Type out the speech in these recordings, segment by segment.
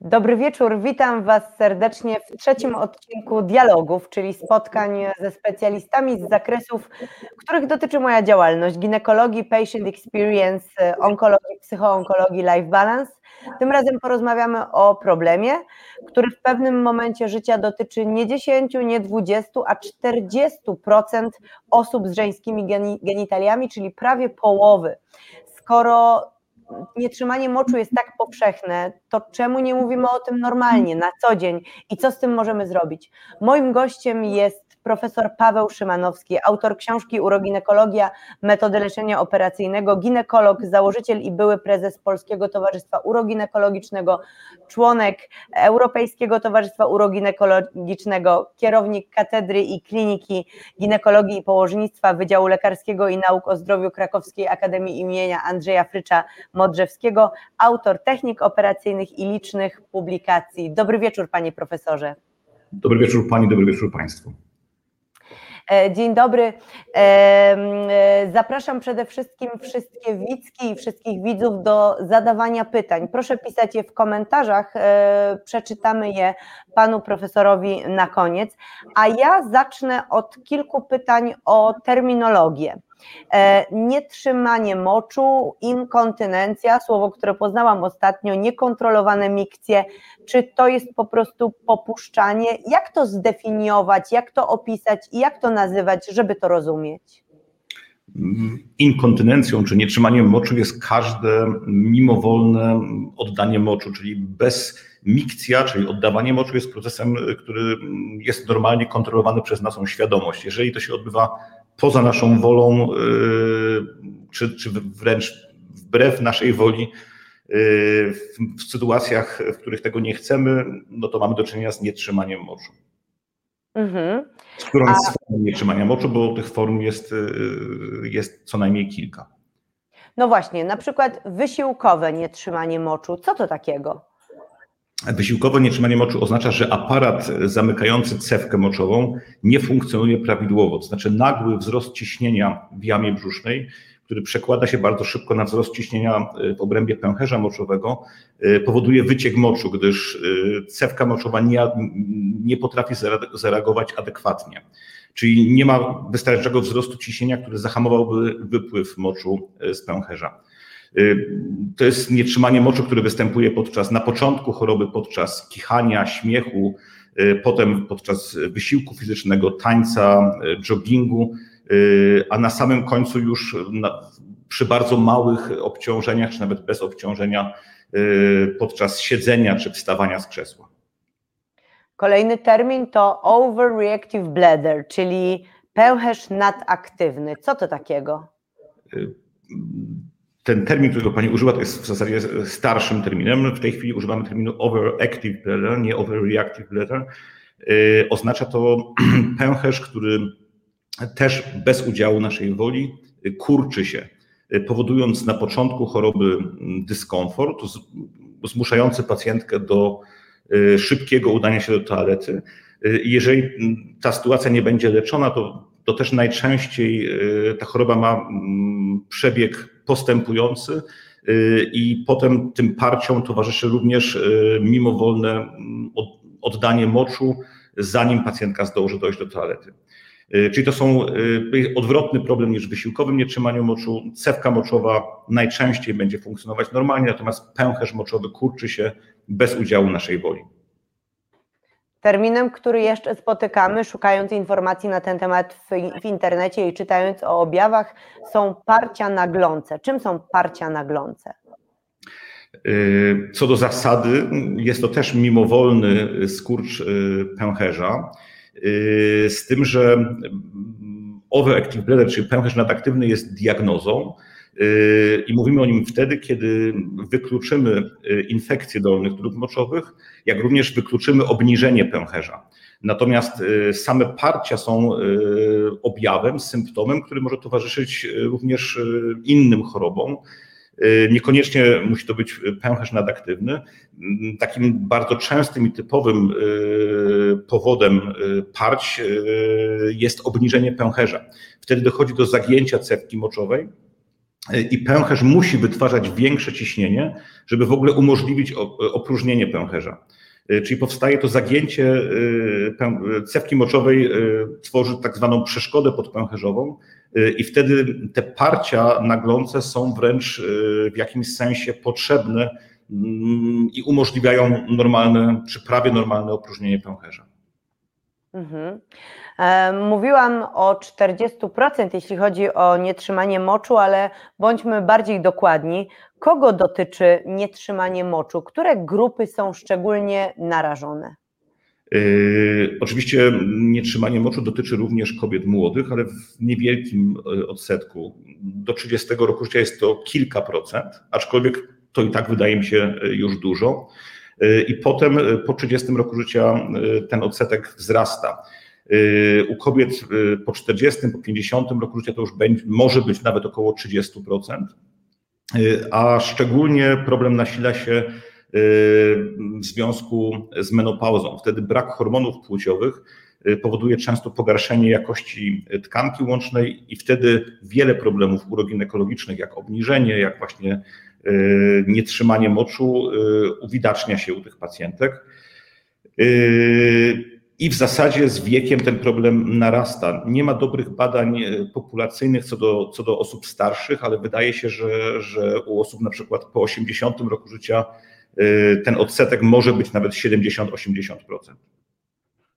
Dobry wieczór, witam Was serdecznie w trzecim odcinku dialogów, czyli spotkań ze specjalistami z zakresów, których dotyczy moja działalność: ginekologii, patient experience, onkologii, psychoonkologii, life balance. Tym razem porozmawiamy o problemie, który w pewnym momencie życia dotyczy nie 10, nie 20, a 40% osób z żeńskimi genitaliami, czyli prawie połowy. Skoro nietrzymanie moczu jest tak powszechne, to czemu nie mówimy o tym normalnie, na co dzień i co z tym możemy zrobić? Moim gościem jest profesor Paweł Szymanowski, autor książki Uroginekologia, metody leczenia operacyjnego, ginekolog, założyciel i były prezes Polskiego Towarzystwa Uroginekologicznego, członek Europejskiego Towarzystwa Uroginekologicznego, kierownik katedry i kliniki ginekologii i położnictwa Wydziału Lekarskiego i Nauk o Zdrowiu Krakowskiej Akademii imienia Andrzeja Frycza Modrzewskiego, autor technik operacyjnych i licznych publikacji. Dobry wieczór, panie profesorze. Dobry wieczór pani, dobry wieczór państwu. E, dzień dobry. E, e, zapraszam przede wszystkim wszystkie widzki i wszystkich widzów do zadawania pytań. Proszę pisać je w komentarzach, przeczytamy je panu profesorowi na koniec. A ja zacznę od kilku pytań o terminologię. E, nietrzymanie moczu, inkontynencja, słowo, które poznałam ostatnio, niekontrolowane mikcje, czy to jest po prostu popuszczanie? Jak to zdefiniować, jak to opisać i jak to nazywać, żeby to rozumieć? Inkontynencją czy nietrzymaniem moczu jest każde mimowolne oddanie moczu, czyli bez mikcja, czyli oddawanie moczu jest procesem, który jest normalnie kontrolowany przez naszą świadomość. Jeżeli to się odbywa poza naszą wolą, y, czy, czy wręcz wbrew naszej woli, y, w, sytuacjach, w których tego nie chcemy, no to mamy do czynienia z nietrzymaniem moczu. Mhm. Z którą jest formą nietrzymania moczu, bo tych form jest, y, jest co najmniej kilka. No właśnie, na przykład wysiłkowe nietrzymanie moczu. Co to takiego? Wysiłkowe nietrzymanie moczu oznacza, że aparat zamykający cewkę moczową nie funkcjonuje prawidłowo. To znaczy nagły wzrost ciśnienia w jamie brzusznej, który przekłada się bardzo szybko na wzrost ciśnienia y, w obrębie pęcherza moczowego, y, powoduje wyciek moczu, gdyż y, cewka moczowa nie, nie potrafi zareagować adekwatnie. Czyli nie ma wystarczającego wzrostu ciśnienia, który zahamowałby wypływ moczu z pęcherza. Y, to jest nietrzymanie moczu, które występuje podczas, na początku choroby, podczas kichania, śmiechu, y, potem podczas wysiłku fizycznego, tańca, y, joggingu, a na samym końcu już na, przy bardzo małych obciążeniach, czy nawet bez obciążenia, podczas siedzenia czy wstawania z krzesła. Kolejny termin to overreactive bladder, czyli pęcherz nadaktywny. Co to takiego? Ten termin, którego Pani użyła, to jest w zasadzie starszym terminem. W tej chwili używamy terminu overactive bladder, nie overreactive bladder. Y, oznacza to pęcherz, który też bez udziału naszej woli kurczy się, powodując na początku choroby dyskomfort, zmuszający pacjentkę do y, szybkiego udania się do toalety. Y, jeżeli ta sytuacja nie będzie leczona, to, to też najczęściej ta choroba ma mm, przebieg postępujący y, i potem tym parciom towarzyszy również y, mimowolne oddanie moczu, zanim pacjentka zdąży dojść do toalety. Y, czyli to są odwrotny problem niż wysiłkowym nietrzymaniu moczu. Cewka moczowa najczęściej będzie funkcjonować normalnie, natomiast pęcherz moczowy kurczy się bez udziału naszej woli. Terminem, który jeszcze spotykamy, szukając informacji na ten temat w, w, internecie i czytając o objawach, są parcia naglące. Czym są parcia naglące? Y, co do zasady, jest to też mimowolny skurcz y, pęcherza, y, z tym, że overactive bladder, czyli pęcherz nadaktywny jest diagnozą, i mówimy o nim wtedy, kiedy wykluczymy y, infekcje dolnych dróg moczowych, jak również wykluczymy obniżenie pęcherza. Natomiast y, same parcia są y, objawem, symptomem, który może towarzyszyć również innym chorobom. Niekoniecznie musi to być pęcherz nadaktywny. Takim bardzo częstym i typowym powodem parć jest obniżenie pęcherza. Wtedy dochodzi do zagięcia cewki moczowej i pęcherz musi wytwarzać większe ciśnienie, żeby w ogóle umożliwić opróżnienie pęcherza. Czyli powstaje to zagięcie cewki moczowej, tworzy tak zwaną przeszkodę podpęcherzową i wtedy te parcia naglące są wręcz w jakimś sensie potrzebne mm, i umożliwiają normalne, czy prawie normalne opróżnienie pęcherza. Mhm. E, mówiłam o 40%, jeśli chodzi o nietrzymanie moczu, ale bądźmy bardziej dokładni. Kogo dotyczy nietrzymanie moczu? Które grupy są szczególnie narażone? Yy, oczywiście nietrzymanie moczu dotyczy również kobiet młodych, ale w niewielkim e, odsetku. Do 30 roku życia jest to kilka procent, aczkolwiek to i tak wydaje mi się już dużo. I potem po 30 roku życia ten odsetek wzrasta. U kobiet po 40, po 50 roku życia to już będzie, może być nawet około 30%, a szczególnie problem nasila się w związku z menopauzą. Wtedy brak hormonów płciowych powoduje często pogarszenie jakości tkanki łącznej i wtedy wiele problemów uroginekologicznych, jak obniżenie, jak właśnie Y, nietrzymanie moczu y, uwidacznia się u tych pacjentek. I w zasadzie z wiekiem ten problem narasta. Nie ma dobrych badań populacyjnych co do, co do osób starszych, ale wydaje się, że, że u osób na przykład po 80 roku życia ten odsetek może być nawet 70-80%.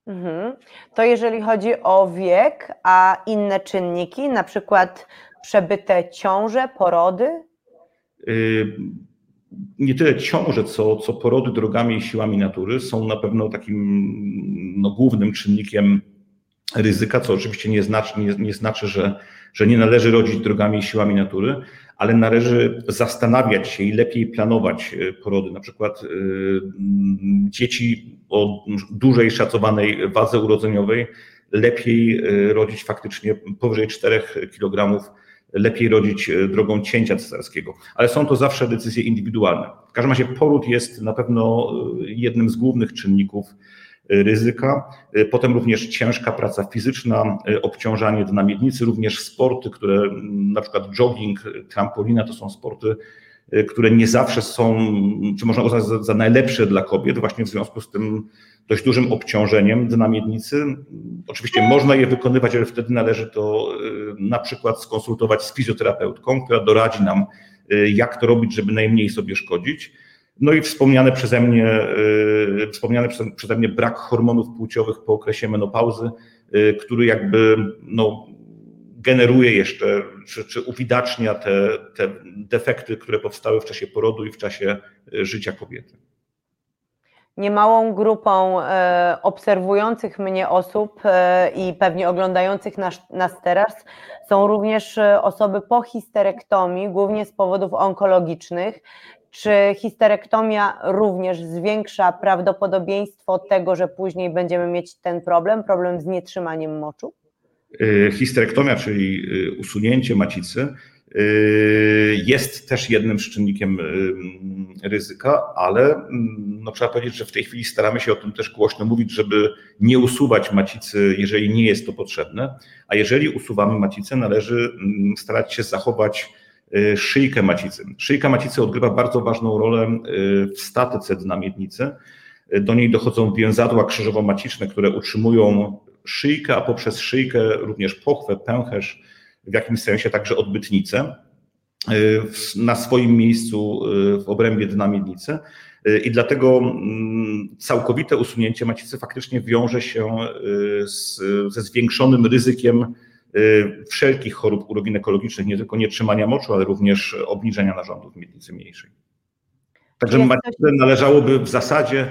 Mhm. To jeżeli chodzi o wiek, a inne czynniki, na przykład przebyte ciąże, porody? Y, nie tyle ciąże, co, co porody drogami i siłami natury są na pewno takim no, głównym czynnikiem ryzyka, co oczywiście nie znaczy, nie, nie znaczy że, że nie należy rodzić drogami i siłami natury, ale należy zastanawiać się i lepiej planować y, porody. Na przykład y, dzieci o dużej szacowanej wadze urodzeniowej lepiej rodzić faktycznie powyżej 4 kg lepiej rodzić e, drogą cięcia cesarskiego, ale są to zawsze decyzje indywidualne. W każdym razie poród jest na pewno e, jednym z głównych czynników e, ryzyka. Potem również ciężka praca fizyczna, obciążanie dna miednicy, również sporty, które na przykład jogging, trampolina to są sporty, które nie zawsze są, czy można uznać za, za najlepsze dla kobiet, właśnie w związku z tym dość dużym obciążeniem dna miednicy. Oczywiście można je wykonywać, ale wtedy należy to y, na przykład skonsultować z fizjoterapeutką, która doradzi nam, y, jak to robić, żeby najmniej sobie szkodzić. No i wspomniane przeze mnie, y, wspomniany przeze mnie brak hormonów płciowych po okresie menopauzy, który jakby no, generuje jeszcze, czy, czy uwidacznia te, te defekty, które powstały w czasie porodu i w czasie życia kobiety niemałą grupą e, obserwujących mnie osób e, i pewnie oglądających nas, nas teraz są również e, osoby po histerektomii, głównie z powodów onkologicznych. Czy histerektomia również zwiększa prawdopodobieństwo tego, że później będziemy mieć ten problem, problem z nietrzymaniem moczu? Histerektomia, czyli usunięcie macicy, Yy, jest też jednym z czynnikiem ryzyka, ale mm, no, trzeba powiedzieć, że w tej chwili staramy się o tym też głośno mówić, żeby nie usuwać macicy, jeżeli nie jest to potrzebne, a jeżeli usuwamy macicę, należy mm, starać się zachować szyjkę macicy. Szyjka macicy odgrywa bardzo ważną rolę w statyce dna miednicy. Do niej dochodzą więzadła krzyżowo-maciczne, które utrzymują szyjkę, a poprzez szyjkę również pochwę, pęcherz, w jakimś sensie także odbytnicę y, na swoim miejscu y, w obrębie dna miednicy. Y, I dlatego mm, całkowite usunięcie macicy faktycznie wiąże się z, ze zwiększonym ryzykiem wszelkich chorób uroginekologicznych, nie tylko nietrzymania moczu, ale również obniżenia narządów miednicy mniejszej. Także macicę należałoby w zasadzie,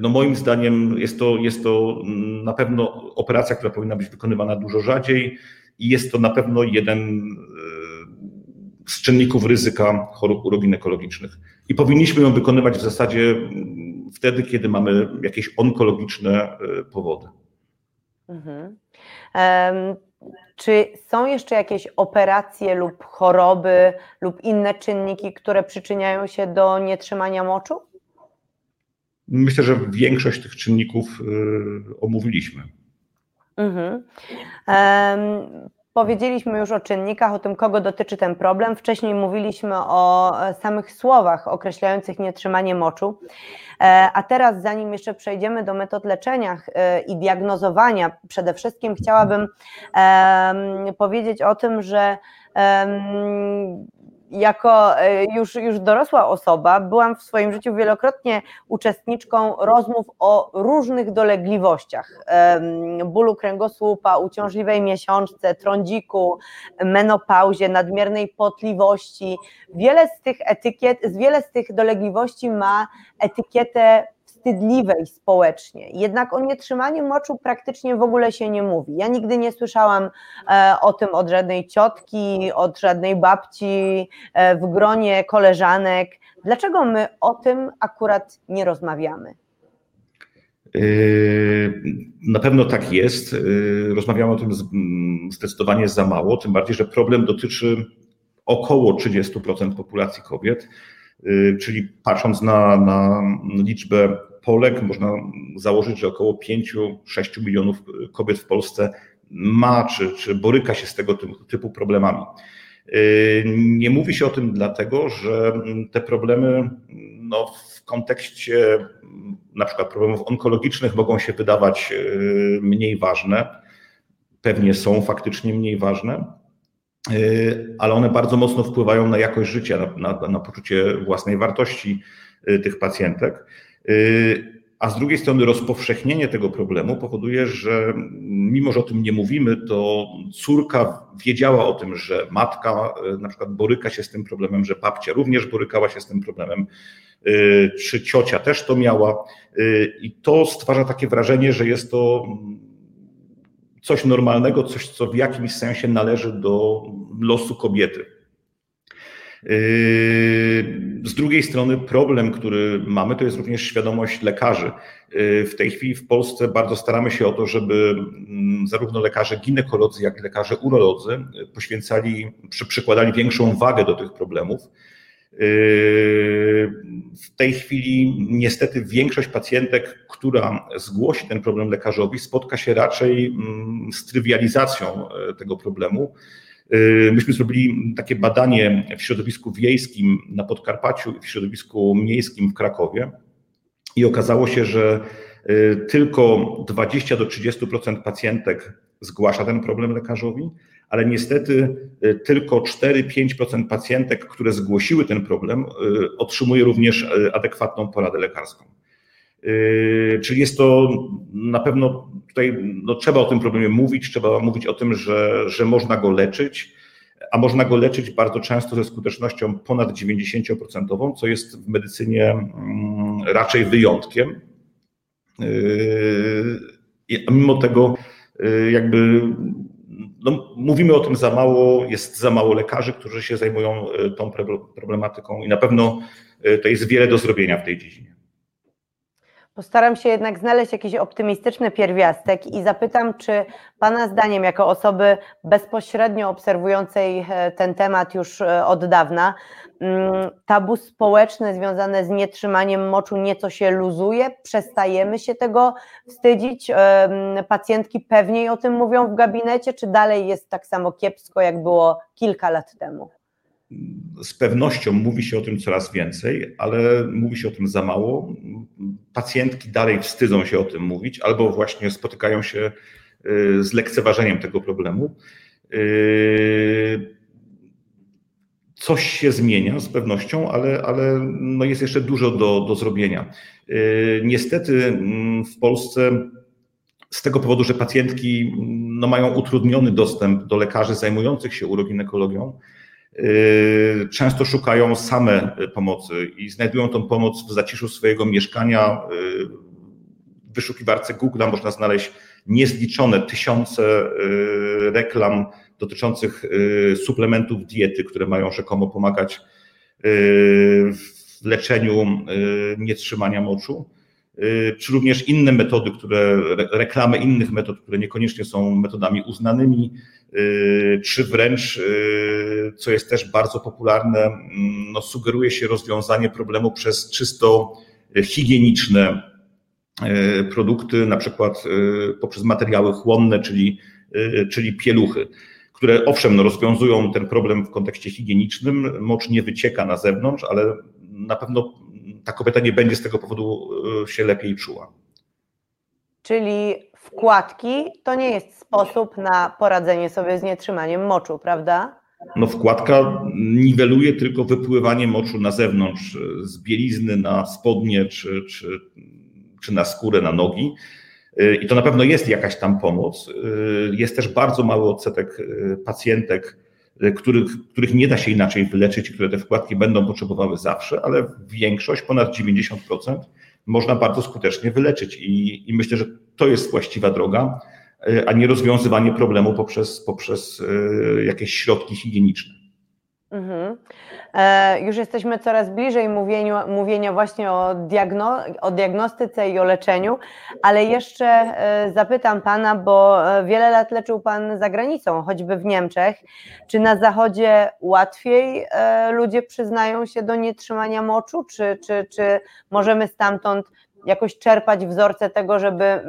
no moim zdaniem jest to, jest to mm, na pewno operacja, która powinna być wykonywana dużo rzadziej, i jest to na pewno jeden e, z czynników ryzyka chorób uroginekologicznych. I powinniśmy ją wykonywać w zasadzie mm, wtedy, kiedy mamy jakieś onkologiczne e, powody. Mhm. Um, czy są jeszcze jakieś operacje lub choroby lub inne czynniki, które przyczyniają się do nietrzymania moczu? Myślę, że większość tych czynników y, omówiliśmy. Mhm. Um, Powiedzieliśmy już o czynnikach, o tym, kogo dotyczy ten problem. Wcześniej mówiliśmy o e, samych słowach określających nietrzymanie moczu. E, a teraz, zanim jeszcze przejdziemy do metod leczenia e, i diagnozowania, przede wszystkim chciałabym powiedzieć o tym, że jako e, już, już dorosła osoba byłam w swoim życiu wielokrotnie uczestniczką rozmów o różnych dolegliwościach. Bólu kręgosłupa, uciążliwej miesiączce, trądziku, menopauzie, nadmiernej potliwości. Wiele z tych etykiet, wiele z tych dolegliwości ma etykietę wstydliwej społecznie. Jednak o nietrzymaniu moczu praktycznie w ogóle się nie mówi. Ja nigdy nie słyszałam e, o tym od żadnej ciotki, od żadnej babci, e, w gronie koleżanek. Dlaczego my o tym akurat nie rozmawiamy? E, na pewno tak jest. Rozmawiamy o tym zdecydowanie za mało, tym bardziej, że problem dotyczy około 30% populacji kobiet, czyli patrząc na, na liczbę Polek można założyć, że około 5-6 milionów kobiet w Polsce ma czy, czy boryka się z tego typu problemami. Nie mówi się o tym dlatego, że te problemy no, w kontekście na przykład problemów onkologicznych mogą się wydawać y, mniej ważne. Pewnie są faktycznie mniej ważne, y, ale one bardzo mocno wpływają na jakość życia, na, na, na poczucie własnej wartości y, tych pacjentek. Y, a z drugiej strony rozpowszechnienie tego problemu powoduje, że mimo, że o tym nie mówimy, to córka wiedziała o tym, że matka y, na przykład boryka się z tym problemem, że babcia również borykała się z tym problemem, y, czy ciocia też to miała. I to stwarza takie wrażenie, że jest to coś normalnego, coś, co w jakimś sensie należy do losu kobiety. Yy, z drugiej strony problem, który mamy, to jest również świadomość lekarzy. Yy, w tej chwili w Polsce bardzo staramy się o to, żeby mm, zarówno lekarze ginekolodzy, jak i lekarze urolodzy poświęcali, przykładali większą wagę do tych problemów. Yy, w tej chwili niestety większość pacjentek, która zgłosi ten problem lekarzowi, spotka się raczej mm, z trywializacją tego problemu myśmy zrobili takie badanie w środowisku wiejskim na Podkarpaciu i w środowisku miejskim w Krakowie i okazało się, że y, tylko 20 do 30% pacjentek zgłasza ten problem lekarzowi, ale niestety y, tylko 4-5% pacjentek, które zgłosiły ten problem, otrzymuje również adekwatną poradę lekarską. Czyli jest to na pewno tutaj no, trzeba o tym problemie mówić, trzeba mówić o tym, że, że można go leczyć, a można go leczyć bardzo często ze skutecznością ponad 90%, co jest w medycynie mm, raczej wyjątkiem. Yy, a mimo tego, yy, jakby no, mówimy o tym za mało, jest za mało lekarzy, którzy się zajmują yy, tą problematyką i na pewno to jest wiele do zrobienia w tej dziedzinie. Postaram się jednak znaleźć jakiś optymistyczny pierwiastek i zapytam, czy Pana zdaniem, jako osoby bezpośrednio obserwującej e, ten temat już e, od dawna, mm, tabu społeczne związane z nietrzymaniem moczu nieco się luzuje? Przestajemy się tego wstydzić? Pacjentki pewniej o tym mówią w gabinecie, czy dalej jest tak samo kiepsko, jak było kilka lat temu? Z pewnością mówi się o tym coraz więcej, ale mówi się o tym za mało. Pacjentki dalej wstydzą się o tym mówić, albo właśnie spotykają się y, z lekceważeniem tego problemu. Y, coś się zmienia z pewnością, ale, ale no jest jeszcze dużo do, do zrobienia. Y, niestety mm, w Polsce z tego powodu, że pacjentki no, mają utrudniony dostęp do lekarzy zajmujących się uroginekologią, często szukają same pomocy i znajdują tą pomoc w zaciszu swojego mieszkania. Yy, w wyszukiwarce Google można znaleźć niezliczone tysiące yy, reklam dotyczących suplementów diety, które mają rzekomo pomagać w leczeniu nietrzymania moczu czy również inne metody, które, reklamy innych metod, które niekoniecznie są metodami uznanymi, Y, czy wręcz, y, co jest też bardzo popularne, mm, no, sugeruje się rozwiązanie problemu przez czysto higieniczne y, produkty, na przykład poprzez materiały chłonne, czyli, czyli pieluchy które owszem no, rozwiązują ten problem w kontekście higienicznym, mocz nie wycieka na zewnątrz, ale na pewno ta kobieta nie będzie z tego powodu się lepiej czuła. Czyli wkładki to nie jest sposób na poradzenie sobie z nietrzymaniem moczu, prawda? No wkładka niweluje tylko wypływanie moczu na zewnątrz, z bielizny na spodnie czy, czy, czy na skórę, na nogi. I to na pewno jest jakaś tam pomoc. Jest też bardzo mały odsetek pacjentek, których, których nie da się inaczej wyleczyć, które te wkładki będą potrzebowały zawsze, ale większość, ponad 90%, można bardzo skutecznie wyleczyć. I, i myślę, że to jest właściwa droga, a nie rozwiązywanie problemu poprzez, poprzez e, jakieś środki higieniczne. Mhm. E, już jesteśmy coraz bliżej mówieniu, mówienia właśnie o, diagno, o diagnostyce i o leczeniu, ale jeszcze e, zapytam Pana, bo e, wiele lat leczył Pan za granicą, choćby w Niemczech. Czy na Zachodzie łatwiej ludzie przyznają się do nietrzymania moczu, czy, czy, czy możemy stamtąd jakoś czerpać wzorce tego, żeby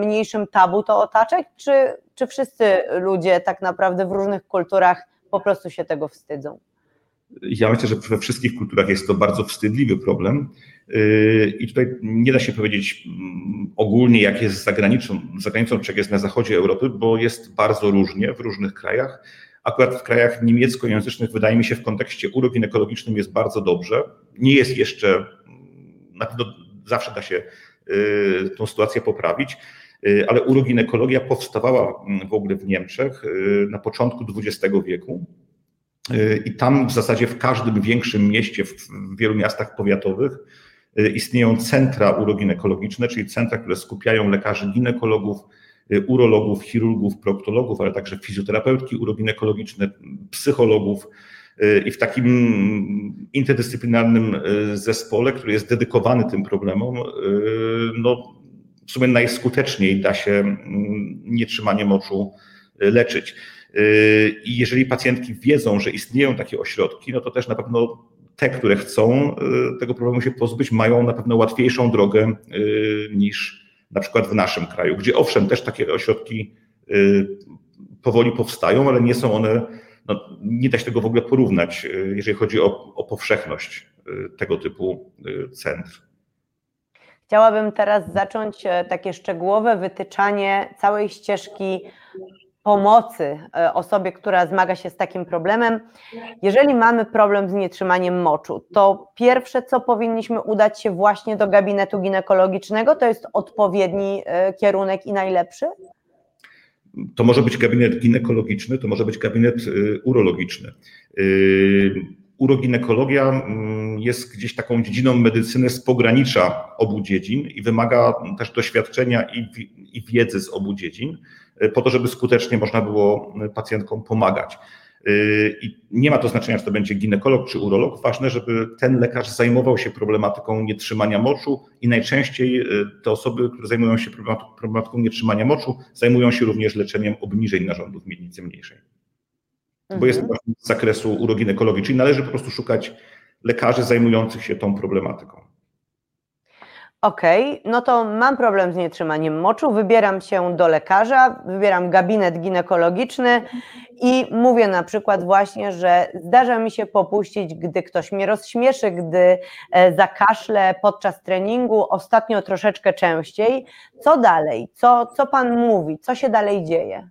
mniejszym tabu to otaczać, czy, czy wszyscy ludzie tak naprawdę w różnych kulturach po prostu się tego wstydzą? Ja myślę, że we wszystkich kulturach jest to bardzo wstydliwy problem. Yy, I tutaj nie da się powiedzieć mm, ogólnie, jak jest za granicą, za granicą czy jak jest na zachodzie Europy, bo jest bardzo różnie w różnych krajach. Akurat w krajach niemieckojęzycznych, wydaje mi się, w kontekście uroginekologicznym jest bardzo dobrze. Nie jest jeszcze, na pewno zawsze da się yy, tą sytuację poprawić, yy, ale uroginekologia powstawała mm, w ogóle w Niemczech na początku XX wieku Y, I tam w zasadzie w każdym większym mieście, w wielu miastach powiatowych y, istnieją centra uroginekologiczne, czyli centra, które skupiają lekarzy ginekologów, y, urologów, chirurgów, proktologów, ale także fizjoterapeutki uroginekologiczne, psychologów. I w takim interdyscyplinarnym zespole, który jest dedykowany tym problemom, no, w sumie najskuteczniej da się mm, nietrzymanie moczu leczyć. I jeżeli pacjentki wiedzą, że istnieją takie ośrodki, no to też na pewno te, które chcą y, tego problemu się pozbyć, mają na pewno łatwiejszą drogę y, niż na przykład w naszym kraju, gdzie owszem, też takie ośrodki powoli powstają, ale nie są one, no, nie da się tego w ogóle porównać, jeżeli chodzi o, o powszechność tego typu centr. Chciałabym teraz zacząć e, takie szczegółowe wytyczanie całej ścieżki pomocy e, osobie, która zmaga się z takim problemem. Jeżeli mamy problem z nietrzymaniem moczu, to pierwsze, co powinniśmy udać się właśnie do gabinetu ginekologicznego, to jest odpowiedni e, kierunek i najlepszy? To może być gabinet ginekologiczny, to może być gabinet e, urologiczny. Uroginekologia mm, jest gdzieś taką dziedziną medycyny z pogranicza obu dziedzin i wymaga też doświadczenia i wiedzy z obu dziedzin po to, żeby skutecznie można było pacjentkom pomagać. I nie ma to znaczenia, czy to będzie ginekolog czy urolog. Ważne, żeby ten lekarz zajmował się problematyką nietrzymania moczu i najczęściej y, te osoby, które zajmują się problematyką nietrzymania moczu, zajmują się również leczeniem obniżeń narządów miednicy mniejszej. Bo jest to mhm. z zakresu uroginekologii, czyli należy po prostu szukać lekarzy zajmujących się tą problematyką. Okej, okay, no to mam problem z nietrzymaniem moczu, wybieram się do lekarza, wybieram gabinet ginekologiczny i mówię na przykład właśnie, że zdarza mi się popuścić, gdy ktoś mnie rozśmieszy, gdy e, zakaszlę podczas treningu, ostatnio troszeczkę częściej. Co dalej? Co, co pan mówi? Co się dalej dzieje?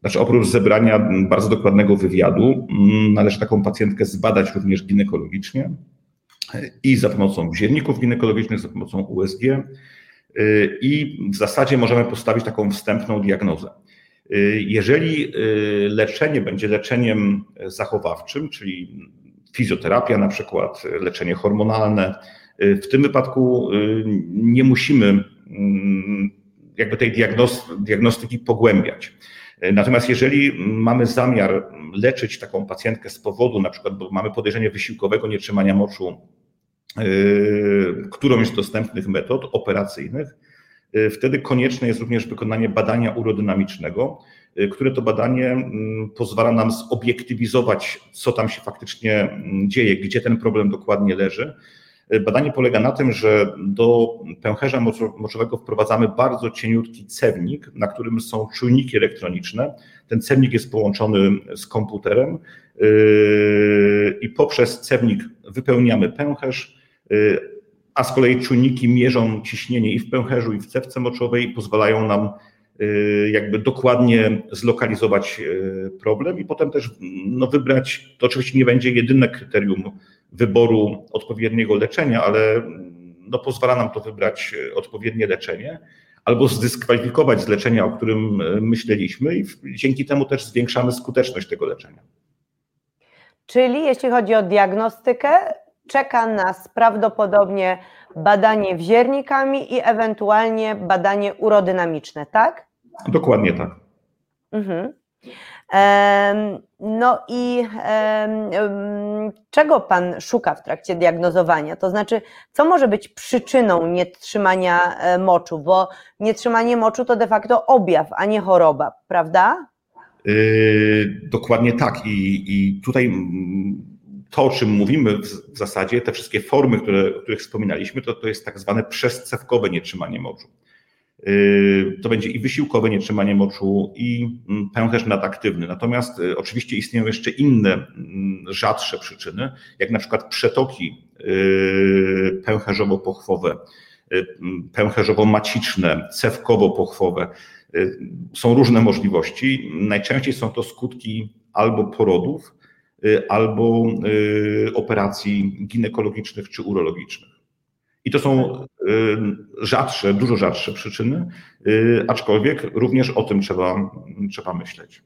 Znaczy, oprócz zebrania bardzo dokładnego wywiadu, mm, należy taką pacjentkę zbadać również ginekologicznie i za pomocą wziętników ginekologicznych, za pomocą USG y, i w zasadzie możemy postawić taką wstępną diagnozę. Y, jeżeli y, leczenie będzie leczeniem zachowawczym, czyli fizjoterapia na przykład, leczenie hormonalne, w tym wypadku nie musimy mm, jakby tej diagnostyki pogłębiać. Natomiast jeżeli mamy zamiar leczyć taką pacjentkę z powodu, na przykład, bo mamy podejrzenie wysiłkowego nietrzymania moczu którąś z dostępnych metod operacyjnych, yy, wtedy konieczne jest również wykonanie badania urodynamicznego, yy, które to badanie mm, pozwala nam zobiektywizować, co tam się faktycznie mm, dzieje, gdzie ten problem dokładnie leży. Badanie polega na tym, że do pęcherza moczowego wprowadzamy bardzo cieniutki cewnik, na którym są czujniki elektroniczne. Ten cewnik jest połączony z komputerem i poprzez cewnik wypełniamy pęcherz, a z kolei czujniki mierzą ciśnienie i w pęcherzu, i w cewce moczowej pozwalają nam yy, jakby dokładnie zlokalizować problem i potem też no, wybrać, to oczywiście nie będzie jedyne kryterium wyboru odpowiedniego leczenia, ale no, pozwala nam to wybrać odpowiednie leczenie albo zdyskwalifikować z leczenia, o którym myśleliśmy, i dzięki temu też zwiększamy skuteczność tego leczenia. Czyli jeśli chodzi o diagnostykę, czeka nas prawdopodobnie badanie wziernikami i ewentualnie badanie urodynamiczne, tak? Dokładnie tak. Mhm. No i czego Pan szuka w trakcie diagnozowania? To znaczy, co może być przyczyną nietrzymania e, moczu? Bo nietrzymanie moczu to de facto objaw, a nie choroba, prawda? Yy, dokładnie tak. I, I tutaj to, o czym mówimy w zasadzie, te wszystkie formy, które, o których wspominaliśmy, to, to jest tak zwane przezcewkowe nietrzymanie moczu. Yy, to będzie i wysiłkowe nietrzymanie moczu, i mm, pęcherz nadaktywny. Natomiast y, oczywiście istnieją jeszcze inne mm, rzadsze przyczyny, jak na przykład przetoki yy, pęcherzowo-pochwowe, yy, pęcherzowo-maciczne, cewkowo-pochwowe. Są różne możliwości. Najczęściej są to skutki albo porodów, albo operacji ginekologicznych czy urologicznych. I to są y, rzadsze, dużo rzadsze przyczyny, y, aczkolwiek również o tym trzeba, trzeba myśleć.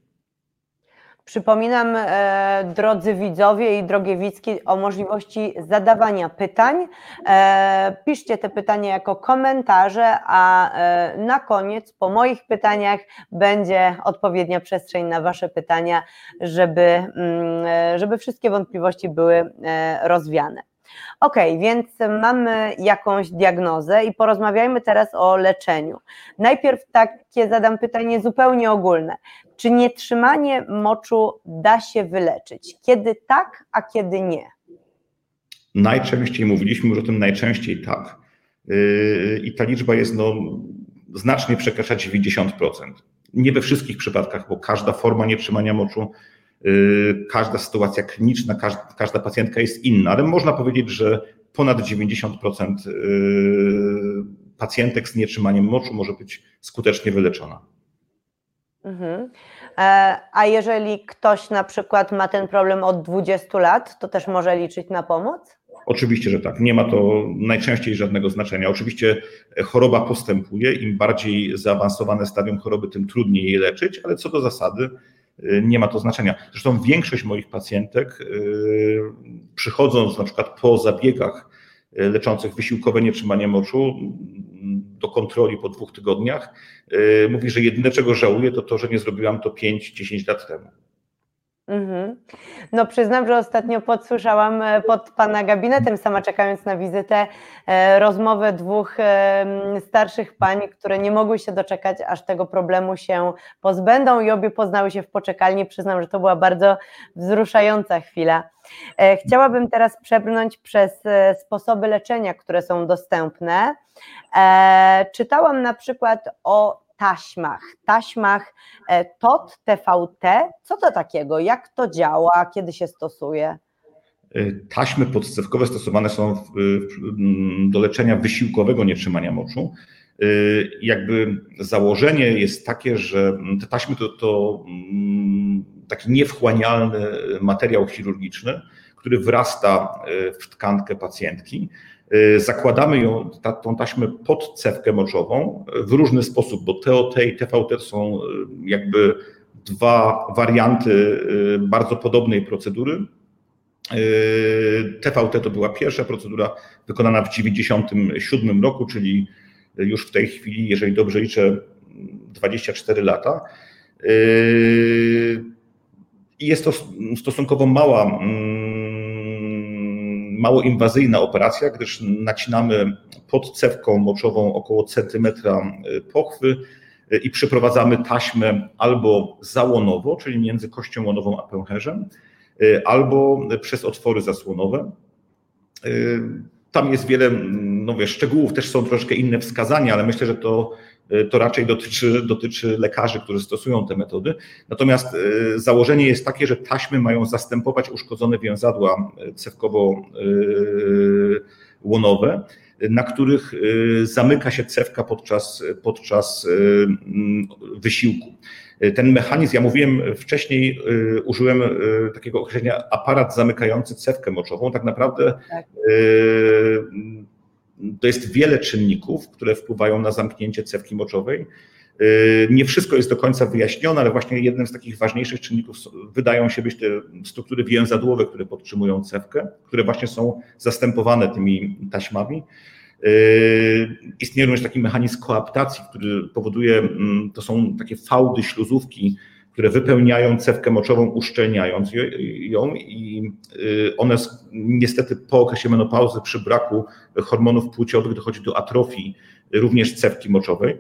Przypominam, e, drodzy widzowie i drogie widzki, o możliwości zadawania pytań. E, piszcie te pytania jako komentarze, a e, na koniec, po moich pytaniach, będzie odpowiednia przestrzeń na Wasze pytania, żeby, mm, żeby wszystkie wątpliwości były rozwiane. Ok, więc mamy jakąś diagnozę i porozmawiajmy teraz o leczeniu. Najpierw takie zadam pytanie zupełnie ogólne. Czy nietrzymanie moczu da się wyleczyć? Kiedy tak, a kiedy nie? Najczęściej mówiliśmy już o tym najczęściej tak. Yy, I ta liczba jest no, znacznie przekracza 90%. Nie we wszystkich przypadkach, bo każda forma nietrzymania moczu każda sytuacja kliniczna, każda, każda pacjentka jest inna, ale można powiedzieć, że ponad 90% y, pacjentek z nietrzymaniem moczu może być skutecznie wyleczona. Mhm. E, a jeżeli ktoś na przykład ma ten problem od 20 lat, to też może liczyć na pomoc? Oczywiście, że tak. Nie ma to najczęściej żadnego znaczenia. Oczywiście choroba postępuje, im bardziej zaawansowane stadium choroby, tym trudniej je leczyć, ale co do zasady nie ma to znaczenia. Zresztą większość moich pacjentek, y, przychodząc na przykład po zabiegach y, leczących wysiłkowe nietrzymanie moczu do kontroli po dwóch tygodniach, mówi, że jedyne czego żałuje to to, że nie zrobiłam to 5-10 lat temu. Mhm. No przyznam, że ostatnio podsłyszałam e, pod Pana gabinetem, sama czekając na wizytę, e, rozmowę dwóch starszych pań, które nie mogły się doczekać, aż tego problemu się pozbędą i obie poznały się w poczekalni. Przyznam, że to była bardzo wzruszająca chwila. E, chciałabym teraz przebrnąć przez sposoby leczenia, które są dostępne. Czytałam na przykład o taśmach, taśmach e, TOT, TVT. Co to takiego? Jak to działa? Kiedy się stosuje? E, taśmy podstawkowe stosowane są do leczenia wysiłkowego nietrzymania moczu. E, jakby założenie jest takie, że te taśmy to, to mm, taki niewchłanialny materiał chirurgiczny, który wrasta w tkankę pacjentki zakładamy ją, ta, tą taśmę pod cewkę moczową w różny sposób, bo TOT i TVT są y, jakby dwa warianty y, bardzo podobnej procedury. TVT to była pierwsza procedura wykonana w 1997 roku, czyli już w tej chwili, jeżeli dobrze liczę, 24 lata. Jest to stosunkowo mała mm, mało inwazyjna operacja, gdyż nacinamy pod cewką moczową około centymetra y, pochwy y, i przeprowadzamy taśmę albo załonowo, czyli między kością łonową a pęcherzem, y, albo przez otwory zasłonowe. tam jest wiele no wiesz, szczegółów, też są troszkę inne wskazania, ale myślę, że to, to raczej dotyczy, dotyczy lekarzy, którzy stosują te metody. Natomiast założenie jest takie, że taśmy mają zastępować uszkodzone wiązadła cewkowo-łonowe na których y, zamyka się cewka podczas, podczas y, mm, wysiłku. Ten mechanizm, ja mówiłem wcześniej, y, użyłem takiego określenia aparat zamykający cewkę moczową. Tak naprawdę tak. To jest wiele czynników, które wpływają na zamknięcie cewki moczowej. Nie wszystko jest do końca wyjaśnione, ale właśnie jednym z takich ważniejszych czynników wydają się być te struktury więzadłowe, które podtrzymują cewkę, które właśnie są zastępowane tymi taśmami. Yy, istnieje również taki mechanizm koaptacji, który powoduje, mm, to są takie fałdy śluzówki, które wypełniają cewkę moczową, uszczelniając ją i yy, one niestety po okresie menopauzy przy braku hormonów płciowych dochodzi do atrofii również cewki moczowej.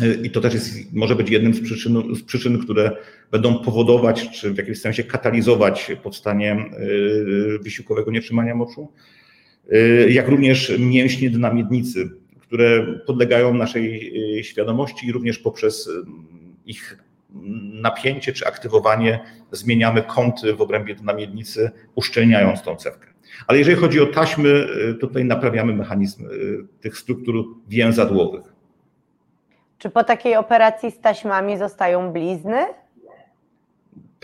Yy, I to też jest, może być jednym z przyczyn, z przyczyn, które będą powodować, czy w jakimś sensie katalizować powstanie wysiłkowego nietrzymania moczu. Y, jak również mięśnie dna miednicy, które podlegają naszej y, świadomości i również poprzez y, ich napięcie czy aktywowanie zmieniamy kąty w obrębie miednicy, uszczelniając tą cewkę. Ale jeżeli chodzi o taśmy, tutaj naprawiamy mechanizm tych struktur więzadłowych. Czy po takiej operacji z taśmami zostają blizny?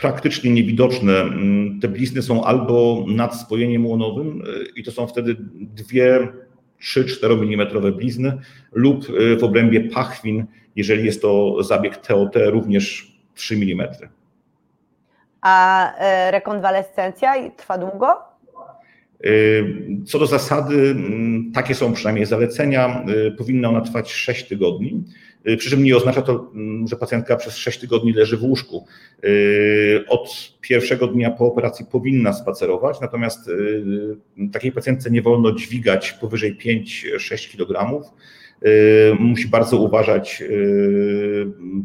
praktycznie niewidoczne. Mm, te blizny są albo nad spojeniem łonowym y, i to są wtedy dwie 3-4 mm blizny lub y, w obrębie pachwin, jeżeli jest to zabieg TOT, również 3 mm. A e, rekonwalescencja trwa długo? Y, co do zasady, mm, takie są przynajmniej zalecenia. Powinna ona trwać 6 tygodni. Y, przy czym nie oznacza to, mm, że pacjentka przez 6 tygodni leży w łóżku. Y, od pierwszego dnia po operacji powinna spacerować, natomiast y, takiej pacjentce nie wolno dźwigać powyżej 5-6 kg. Musi bardzo uważać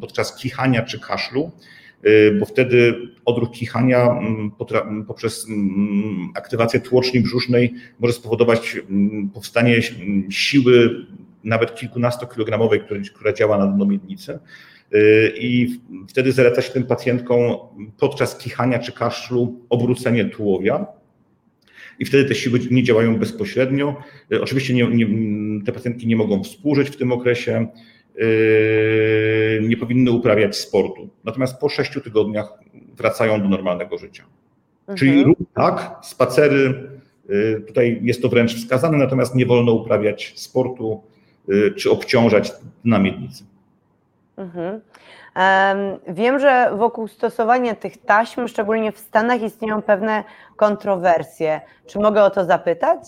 podczas kichania czy kaszlu, bo wtedy odruch kichania mm, poprzez mm, aktywację tłoczni brzusznej może spowodować powstanie siły nawet kilkunastokilogramowej, która działa na dno miednicy. Y, I wtedy zaleca się tym pacjentkom podczas kichania czy kaszlu obrócenie tułowia. I wtedy te siły nie działają bezpośrednio. Y, oczywiście nie, nie, te pacjentki nie mogą współżyć w tym okresie, y, nie powinny uprawiać sportu. Natomiast po sześciu tygodniach wracają do normalnego życia. Mhm. Czyli tak, spacery, tutaj jest to wręcz wskazane, natomiast nie wolno uprawiać sportu, czy obciążać na miednicy. Mhm. Wiem, że wokół stosowania tych taśm, szczególnie w Stanach, istnieją pewne kontrowersje. Czy mogę o to zapytać?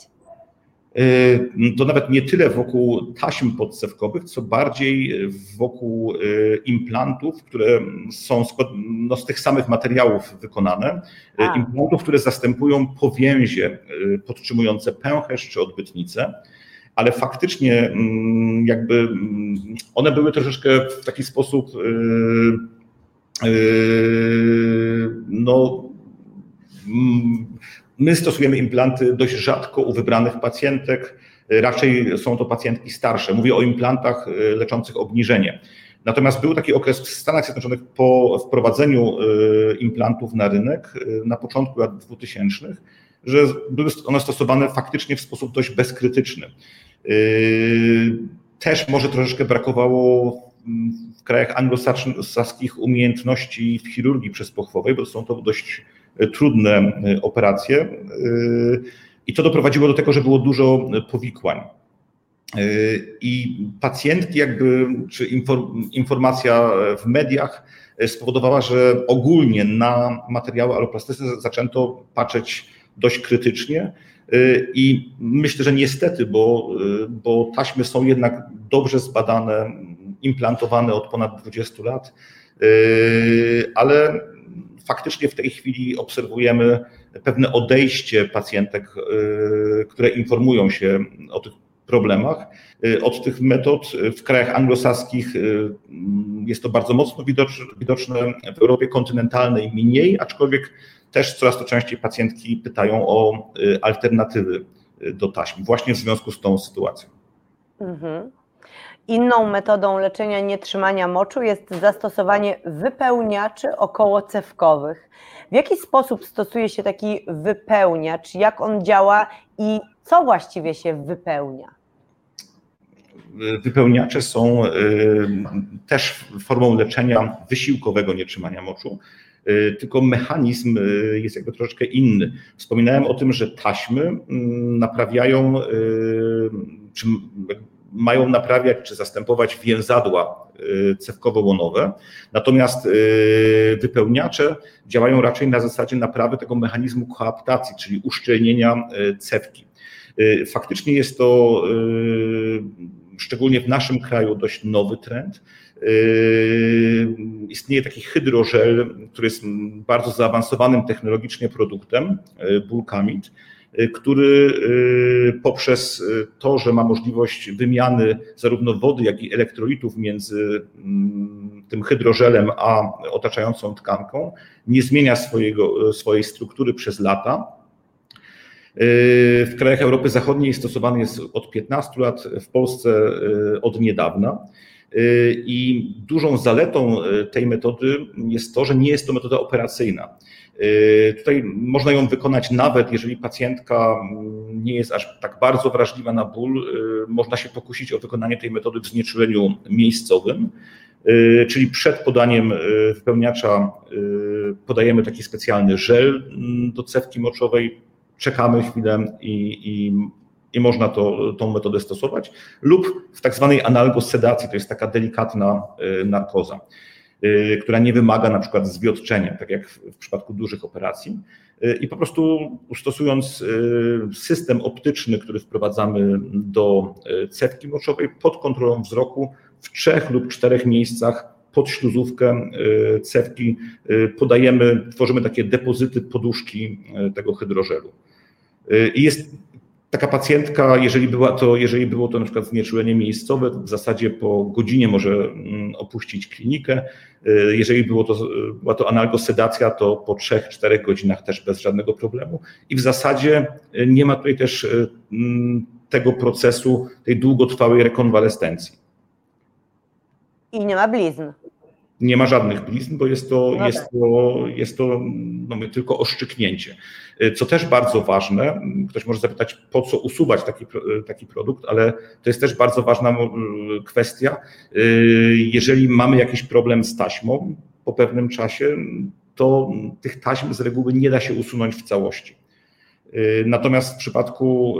Y, to nawet nie tyle wokół taśm podsewkowych, co bardziej wokół y, implantów, które są z, no, z tych samych materiałów wykonane. A. Implantów, które zastępują powięzie podtrzymujące pęcherz czy odbytnicę ale faktycznie mm, jakby mm, one były troszeczkę w taki sposób yy, yy, no mm, my stosujemy implanty dość rzadko u wybranych pacjentek, raczej są to pacjentki starsze. Mówię o implantach yy, leczących obniżenie. Natomiast był taki okres w Stanach Zjednoczonych po wprowadzeniu implantów na rynek na początku lat 2000, że były one stosowane faktycznie w sposób dość bezkrytyczny. Yy, też może troszeczkę brakowało w krajach anglosaskich umiejętności w chirurgii przezpochwowej, bo są to dość trudne yy, operacje. Yy, I to doprowadziło do tego, że było dużo powikłań. I pacjentki, jakby, czy informacja w mediach spowodowała, że ogólnie na materiały aloplastyczne zaczęto patrzeć dość krytycznie I myślę, że niestety, bo, y, bo taśmy są jednak dobrze zbadane, implantowane od ponad 20 lat, y, ale faktycznie w tej chwili obserwujemy pewne odejście pacjentek, które informują się o tych problemach. Od tych metod w krajach anglosaskich jest to bardzo mocno widoczne, w Europie kontynentalnej mniej, aczkolwiek też coraz to częściej pacjentki pytają o y, alternatywy do taśmy, właśnie w związku z tą sytuacją. Mhm. Inną metodą leczenia nietrzymania moczu jest zastosowanie wypełniaczy okołocewkowych. W jaki sposób stosuje się taki wypełniacz, jak on działa i co właściwie się wypełnia? Wypełniacze są też formą leczenia wysiłkowego nietrzymania moczu, tylko mechanizm jest jakby troszeczkę inny. Wspominałem o tym, że taśmy naprawiają, czy mają naprawiać czy zastępować więzadła cewkowo-łonowe, natomiast wypełniacze działają raczej na zasadzie naprawy tego mechanizmu koaptacji, czyli uszczelnienia cewki. Faktycznie jest to szczególnie w naszym kraju dość nowy trend. Istnieje taki hydrożel, który jest bardzo zaawansowanym technologicznie produktem, Bulkamid, Y, który poprzez to, że ma możliwość wymiany zarówno wody, jak i elektrolitów między mm, tym hydrożelem a otaczającą tkanką, nie zmienia swojego, swojej struktury przez lata. W krajach Europy Zachodniej stosowany jest od 15 lat, w Polsce od niedawna. I dużą zaletą tej metody jest to, że nie jest to metoda operacyjna. Yy, tutaj można ją wykonać nawet, jeżeli pacjentka mm, nie jest aż tak bardzo wrażliwa na ból, można się pokusić o wykonanie tej metody w znieczuleniu miejscowym, czyli przed podaniem wypełniacza podajemy taki specjalny żel mm, do cewki moczowej, czekamy chwilę i, i, i można to, tą metodę stosować, lub w tak zwanej analgosedacji, to jest taka delikatna narkoza. Y, która nie wymaga na przykład zwiotczenia, tak jak w przypadku dużych operacji. Y, I po prostu stosując y, system optyczny, który wprowadzamy do cewki moczowej pod kontrolą wzroku w trzech lub czterech miejscach pod śluzówkę cewki podajemy, tworzymy takie depozyty poduszki tego hydrożelu. I jest taka pacjentka, jeżeli, była to, jeżeli było to na przykład znieczulenie miejscowe, w zasadzie po godzinie może mm, opuścić klinikę. Y, jeżeli było to, była to analgosedacja, to po 3-4 godzinach też bez żadnego problemu. I w zasadzie y, nie ma tutaj też y, mm, tego procesu, tej długotrwałej rekonwalescencji. I nie ma blizn. Nie ma żadnych blizn, bo jest to, no jest tak. to, jest to no, tylko oszczyknięcie. Co też bardzo ważne, ktoś może zapytać, po co usuwać taki, taki produkt, ale to jest też bardzo ważna kwestia. Jeżeli mamy jakiś problem z taśmą po pewnym czasie, to tych taśm z reguły nie da się usunąć w całości. Natomiast w przypadku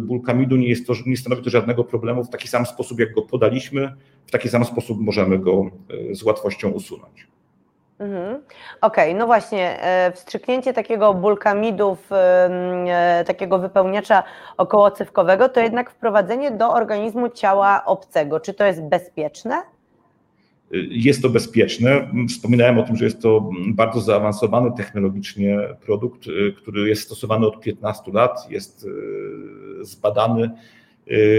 bulkamidu nie, jest to, nie stanowi to żadnego problemu. W taki sam sposób, jak go podaliśmy, w taki sam sposób możemy go z łatwością usunąć. Mhm. Okej, okay, no właśnie, e, wstrzyknięcie takiego bulkamidu w e, takiego wypełniacza okołocywkowego to jednak wprowadzenie do organizmu ciała obcego. Czy to jest bezpieczne? Jest to bezpieczne. Wspominałem o tym, że jest to bardzo zaawansowany technologicznie produkt, e, który jest stosowany od 15 lat, jest zbadany.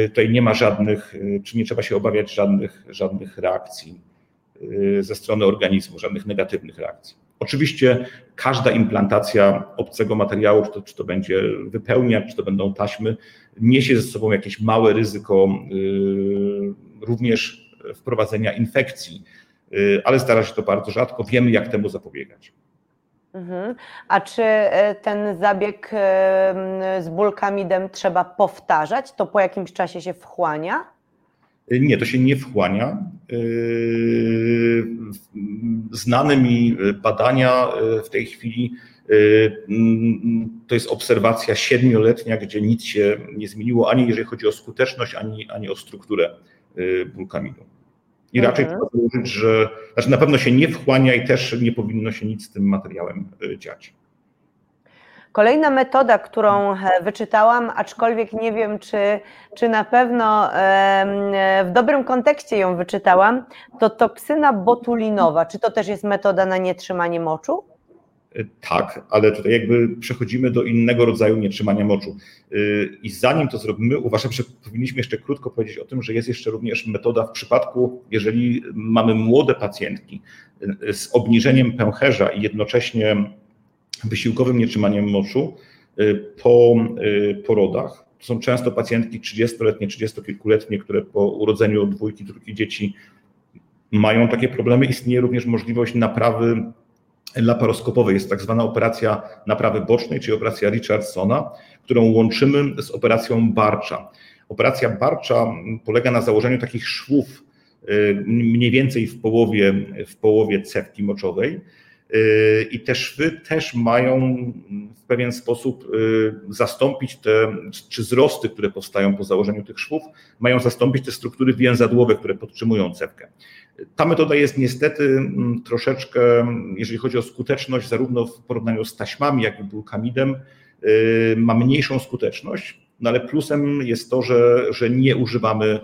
Tutaj nie ma żadnych, czy nie trzeba się obawiać żadnych, żadnych reakcji Y, ze strony organizmu, żadnych negatywnych reakcji. Oczywiście każda implantacja obcego materiału, czy to, czy to będzie wypełniacz, czy to będą taśmy, niesie ze sobą jakieś małe ryzyko y, również wprowadzenia infekcji, y, ale zdarza się to bardzo rzadko. Wiemy, jak temu zapobiegać. Mhm. A czy e, ten zabieg e, z bulkamidem trzeba powtarzać? To po jakimś czasie się wchłania? Nie, to się nie wchłania. Yy, znane mi badania w tej chwili yy, to jest obserwacja siedmioletnia, gdzie nic się nie zmieniło, ani jeżeli chodzi o skuteczność, ani, ani o strukturę bulkamidu. I raczej mhm. trzeba założyć, że znaczy na pewno się nie wchłania i też nie powinno się nic z tym materiałem dziać. Kolejna metoda, którą e, wyczytałam, aczkolwiek nie wiem, czy, czy na pewno w dobrym kontekście ją wyczytałam, to toksyna botulinowa. Czy to też jest metoda na nietrzymanie moczu? Tak, ale tutaj jakby przechodzimy do innego rodzaju nietrzymania moczu. E, I zanim to zrobimy, uważam, że powinniśmy jeszcze krótko powiedzieć o tym, że jest jeszcze również metoda w przypadku, jeżeli mamy młode pacjentki z obniżeniem pęcherza i jednocześnie wysiłkowym nietrzymaniem moczu y, po y, porodach. To są często pacjentki 30-letnie, 30-kilkuletnie, które po urodzeniu dwójki, trójki dzieci mają takie problemy. Istnieje również możliwość naprawy laparoskopowej. Jest tak zwana operacja naprawy bocznej, czyli operacja Richardsona, którą łączymy z operacją Barcza. Operacja Barcza polega na założeniu takich szwów y, mniej więcej w połowie, w połowie cewki moczowej. Y, I te szwy też mają w pewien sposób y, zastąpić te, czy wzrosty, które powstają po założeniu tych szwów, mają zastąpić te struktury więzadłowe, które podtrzymują cewkę. Ta metoda jest niestety mm, troszeczkę, jeżeli chodzi o skuteczność, zarówno w porównaniu z taśmami, jak i bulkamidem, y, ma mniejszą skuteczność, no ale plusem jest to, że, że nie używamy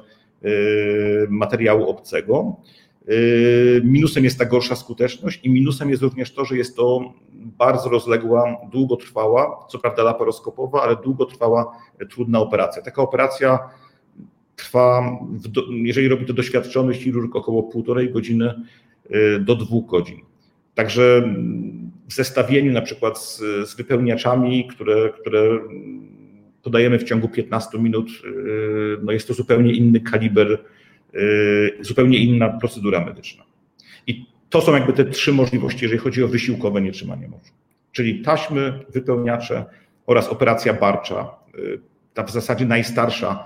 y, materiału obcego. Y, minusem jest ta gorsza skuteczność i minusem jest również to, że jest to bardzo rozległa, długotrwała, co prawda laparoskopowa, ale długotrwała, trudna operacja. Taka operacja trwa, jeżeli robi to doświadczony chirurg, około półtorej godziny y, do dwóch godzin. Także w zestawieniu na przykład z, z wypełniaczami, które, które podajemy w ciągu 15 minut, y, no jest to zupełnie inny kaliber, y, zupełnie inna procedura medyczna. I to są jakby te trzy możliwości, jeżeli chodzi o wysiłkowe nietrzymanie moczu. Czyli taśmy, wypełniacze oraz operacja barcza, ta w zasadzie najstarsza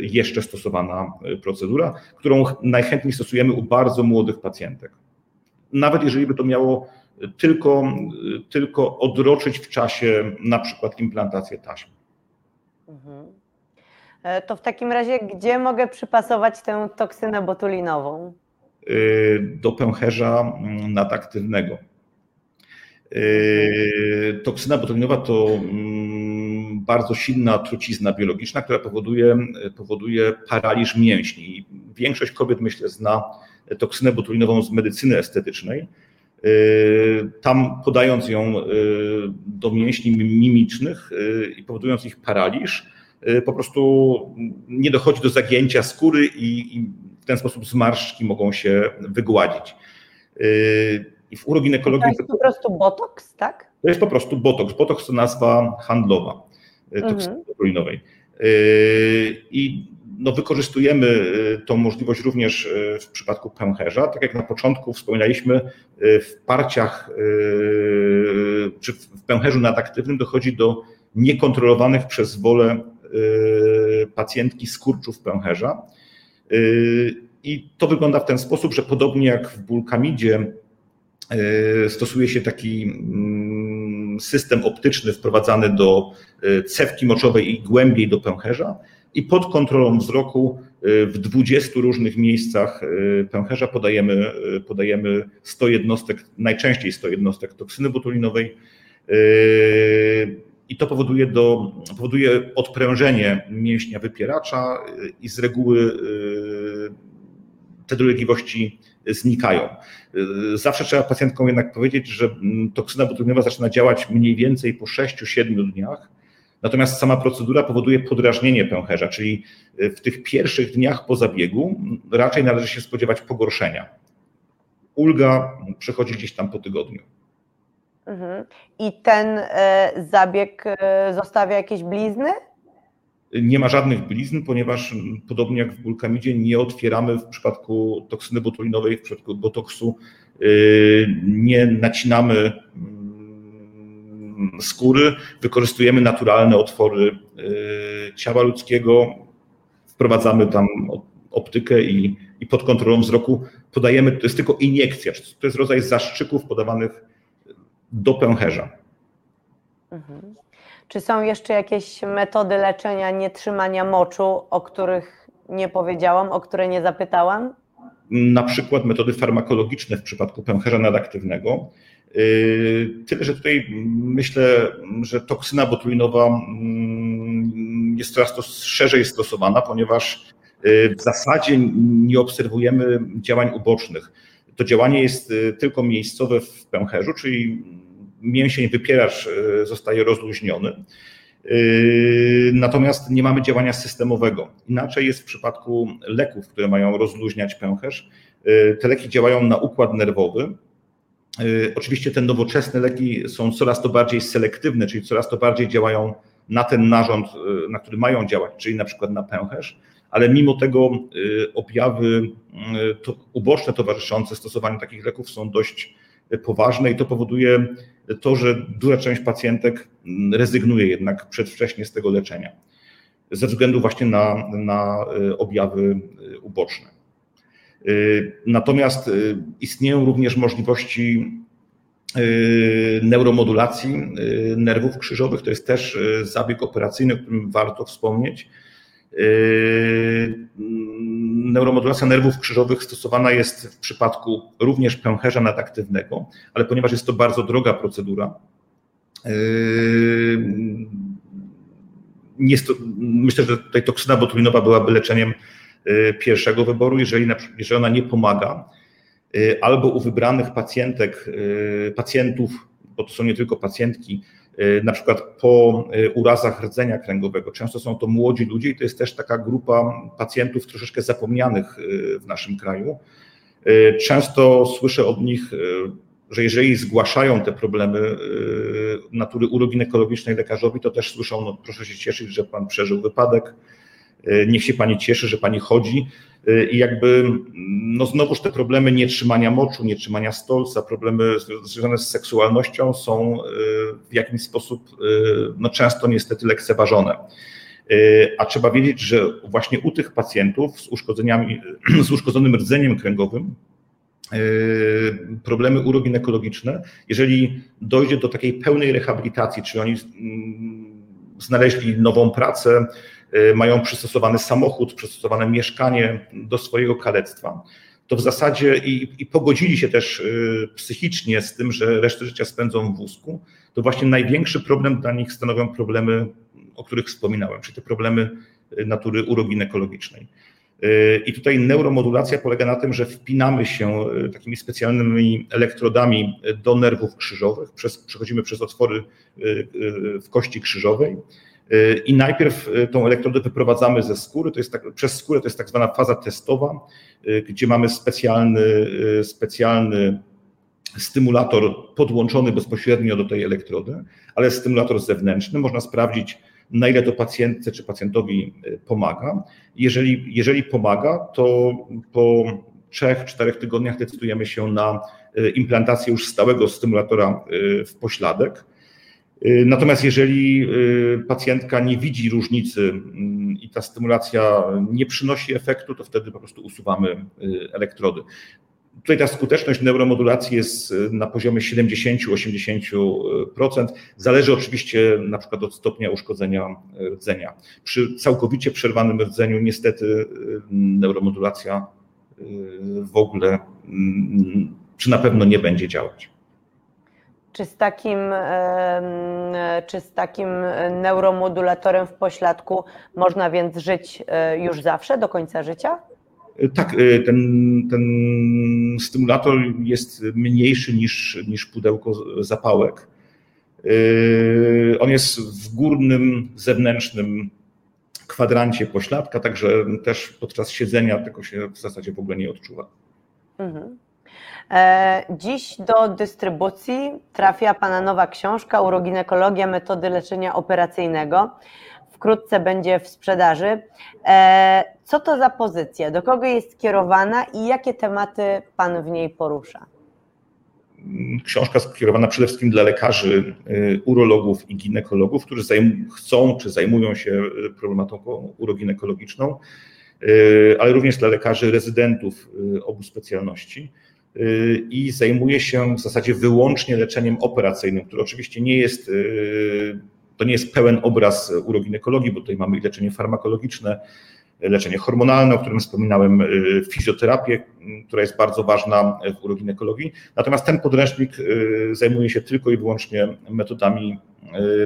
jeszcze stosowana y, procedura, którą najchętniej stosujemy u bardzo młodych pacjentek. Nawet jeżeli by to miało tylko, y, tylko odroczyć w czasie na przykład implantację taśmy. Mhm. E, to w takim razie, gdzie mogę przypasować tę toksynę botulinową? Do pęcherza mm, nadaktywnego. Mhm. Toksyna botulinowa to mm, bardzo silna trucizna biologiczna, która powoduje, powoduje paraliż mięśni. Większość kobiet, myślę, zna toksynę botulinową z medycyny estetycznej. Y, tam podając ją y, do mięśni mimicznych y, i powodując ich paraliż, po prostu nie dochodzi do zagięcia skóry i, w ten sposób zmarszczki mogą się wygładzić. I w uroginekologii. To jest po prostu botoks, tak? To jest po prostu botoks. Botoks to nazwa handlowa. E, toksyny mhm. I no, wykorzystujemy e, tą możliwość również e, w przypadku pęcherza. Tak jak na początku wspominaliśmy, w parciach czy w pęcherzu nadaktywnym dochodzi do niekontrolowanych przez wolę pacjentki skurczów pęcherza. I to wygląda w ten sposób, że podobnie jak w bulkamidzie stosuje się taki mm, system optyczny wprowadzany do Y, cewki moczowej i głębiej do pęcherza i pod kontrolą wzroku y, w 20 różnych miejscach y, pęcherza podajemy, podajemy 100 jednostek, najczęściej 100 jednostek toksyny botulinowej i to powoduje, do, powoduje odprężenie mięśnia wypieracza i z reguły te dolegliwości znikają. Zawsze trzeba pacjentkom jednak powiedzieć, że mm, toksyna botulinowa zaczyna działać mniej więcej po 6-7 dniach Natomiast sama procedura powoduje podrażnienie pęcherza, czyli y, w tych pierwszych dniach po zabiegu raczej należy się spodziewać pogorszenia. Ulga przychodzi gdzieś tam po tygodniu. Mhm. I ten e, zabieg e, zostawia jakieś blizny? Nie ma żadnych blizn, ponieważ podobnie jak w bulkamidzie nie otwieramy w przypadku toksyny botulinowej, w przypadku botoksu, y, nie nacinamy skóry, wykorzystujemy naturalne otwory y, ciała ludzkiego, wprowadzamy tam optykę i, i pod kontrolą wzroku podajemy, to jest tylko iniekcja, to jest rodzaj zaszczyków podawanych do pęcherza. Mhm. Czy są jeszcze jakieś metody leczenia nietrzymania moczu, o których nie powiedziałam, o które nie zapytałam? Na przykład metody farmakologiczne w przypadku pęcherza nadaktywnego. Yy, tyle, że tutaj myślę, że toksyna botulinowa mm, jest coraz to szerzej stosowana, ponieważ yy, w zasadzie nie obserwujemy działań ubocznych. To działanie jest yy, tylko miejscowe w pęcherzu, czyli mięsień wypieracz zostaje rozluźniony. Natomiast nie mamy działania systemowego. Inaczej jest w przypadku leków, które mają rozluźniać pęcherz. Te leki działają na układ nerwowy, oczywiście te nowoczesne leki są coraz to bardziej selektywne, czyli coraz to bardziej działają na ten narząd, na który mają działać, czyli na przykład na pęcherz, ale mimo tego objawy uboczne towarzyszące stosowaniu takich leków są dość poważne i to powoduje to, że duża część pacjentek rezygnuje jednak przedwcześnie z tego leczenia ze względu właśnie na, na objawy uboczne. Natomiast istnieją również możliwości neuromodulacji nerwów krzyżowych. To jest też zabieg operacyjny, o którym warto wspomnieć. Neuromodulacja nerwów krzyżowych stosowana jest w przypadku również pęcherza nadaktywnego, ale ponieważ jest to bardzo droga procedura, to, myślę, że tutaj toksyna botulinowa byłaby leczeniem pierwszego wyboru, jeżeli, jeżeli ona nie pomaga, albo u wybranych pacjentek, pacjentów, bo to są nie tylko pacjentki, na przykład po urazach rdzenia kręgowego. Często są to młodzi ludzie i to jest też taka grupa pacjentów troszeczkę zapomnianych w naszym kraju. Często słyszę od nich, że jeżeli zgłaszają te problemy natury uroginekologicznej lekarzowi, to też słyszą, no proszę się cieszyć, że pan przeżył wypadek, niech się pani cieszy, że pani chodzi. I jakby no znowuż te problemy nietrzymania moczu, nietrzymania stolca, problemy związane z seksualnością są w jakimś sposób no często niestety lekceważone. A trzeba wiedzieć, że właśnie u tych pacjentów z uszkodzeniami, z uszkodzonym rdzeniem kręgowym, problemy uroginekologiczne, jeżeli dojdzie do takiej pełnej rehabilitacji, czyli oni znaleźli nową pracę, Y, mają przystosowany samochód, przystosowane mieszkanie do swojego kalectwa, to w zasadzie i, i, pogodzili się też y, psychicznie z tym, że resztę życia spędzą w wózku, to właśnie największy problem dla nich stanowią problemy, o których wspominałem, czyli te problemy y, natury uroginekologicznej. I tutaj neuromodulacja polega na tym, że wpinamy się takimi specjalnymi elektrodami do nerwów krzyżowych, przez, przechodzimy przez otwory w kości krzyżowej i najpierw y, tą elektrodę wyprowadzamy ze skóry, to jest tak, przez skórę to jest tak zwana faza testowa, y, gdzie mamy specjalny, y, specjalny stymulator podłączony bezpośrednio do tej elektrody, ale stymulator zewnętrzny. Można sprawdzić, na ile to pacjentce czy pacjentowi pomaga. Jeżeli, jeżeli pomaga, to po 3-4 tygodniach decydujemy się na implantację już stałego stymulatora w pośladek. Y, natomiast jeżeli y, pacjentka nie widzi różnicy mm, i ta stymulacja nie przynosi efektu, to wtedy po prostu usuwamy y, elektrody. Tutaj ta skuteczność neuromodulacji jest na poziomie 70-80%. Zależy oczywiście na przykład od stopnia uszkodzenia rdzenia. Przy całkowicie przerwanym rdzeniu niestety neuromodulacja w ogóle mm, czy na pewno nie będzie działać. Czy z takim, czy z takim neuromodulatorem w pośladku można więc żyć e, już zawsze, do końca życia? Tak, e, ten, ten stymulator jest mniejszy niż, niż pudełko zapałek. E, on jest w górnym, zewnętrznym kwadrancie pośladka, także też podczas siedzenia tego się w zasadzie w ogóle nie odczuwa. Mhm. E, dziś do dystrybucji trafia Pana nowa książka Uroginekologia metody leczenia operacyjnego. Wkrótce będzie w sprzedaży. E, co to za pozycja? Do kogo jest skierowana i jakie tematy Pan w niej porusza? Książka skierowana przede wszystkim dla lekarzy, y, urologów i ginekologów, którzy chcą czy zajmują się problematyką uroginekologiczną, y, ale również dla lekarzy rezydentów y, obu specjalności i zajmuje się w zasadzie wyłącznie leczeniem operacyjnym, które oczywiście nie jest, y, to nie jest pełen obraz uroginekologii, bo tutaj mamy leczenie farmakologiczne, leczenie hormonalne, o którym wspominałem, y, fizjoterapię, która jest bardzo ważna w uroginekologii. Natomiast ten podręcznik y, zajmuje się tylko i wyłącznie metodami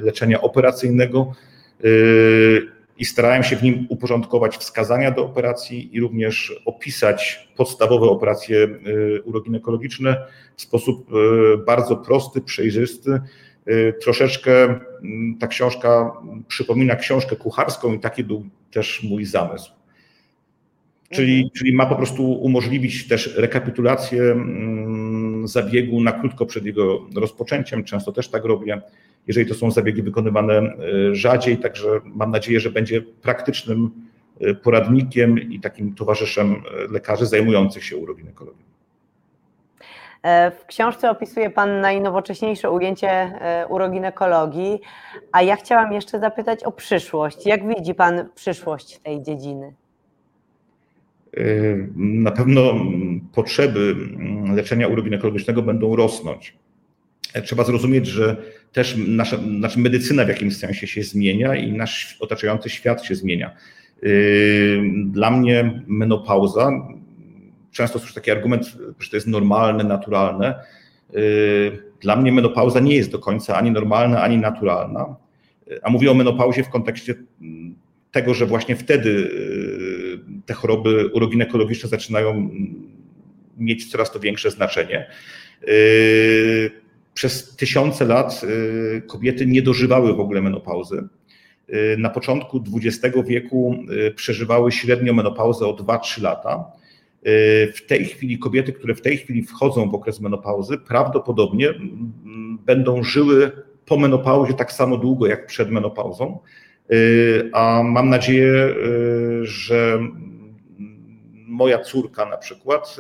leczenia operacyjnego i starałem się w nim uporządkować wskazania do operacji i również opisać podstawowe operacje y, uroginekologiczne w sposób y, bardzo prosty, przejrzysty. Y, troszeczkę mm, ta książka przypomina książkę kucharską i taki był też mój zamysł. Czyli, mhm. czyli ma po prostu umożliwić też rekapitulację mm, zabiegu na krótko przed jego rozpoczęciem. Często też tak robię jeżeli to są zabiegi wykonywane rzadziej. Także mam nadzieję, że będzie praktycznym poradnikiem i takim towarzyszem lekarzy zajmujących się uroginekologią. E, w książce opisuje Pan najnowocześniejsze ujęcie e, uroginekologii, a ja chciałam jeszcze zapytać o przyszłość. Jak widzi Pan przyszłość tej dziedziny? E, na pewno potrzeby leczenia uroginekologicznego będą rosnąć. Trzeba zrozumieć, że też nasza, nasza medycyna w jakimś sensie się zmienia i nasz otaczający świat się zmienia. Dla mnie menopauza często słyszę taki argument, że to jest normalne, naturalne. Y, dla mnie menopauza nie jest do końca ani normalna, ani naturalna. Y, a mówię o menopauzie w kontekście mm, tego, że właśnie wtedy y, te choroby uroginekologiczne zaczynają mm, mieć coraz to większe znaczenie. Przez tysiące lat kobiety nie dożywały w ogóle menopauzy. Na początku XX wieku przeżywały średnio menopauzę o 2-3 lata. Y, w tej chwili kobiety, które w tej chwili wchodzą w okres menopauzy, prawdopodobnie będą żyły po menopauzie tak samo długo jak przed menopauzą. Y, a mam nadzieję, y, że moja córka na przykład,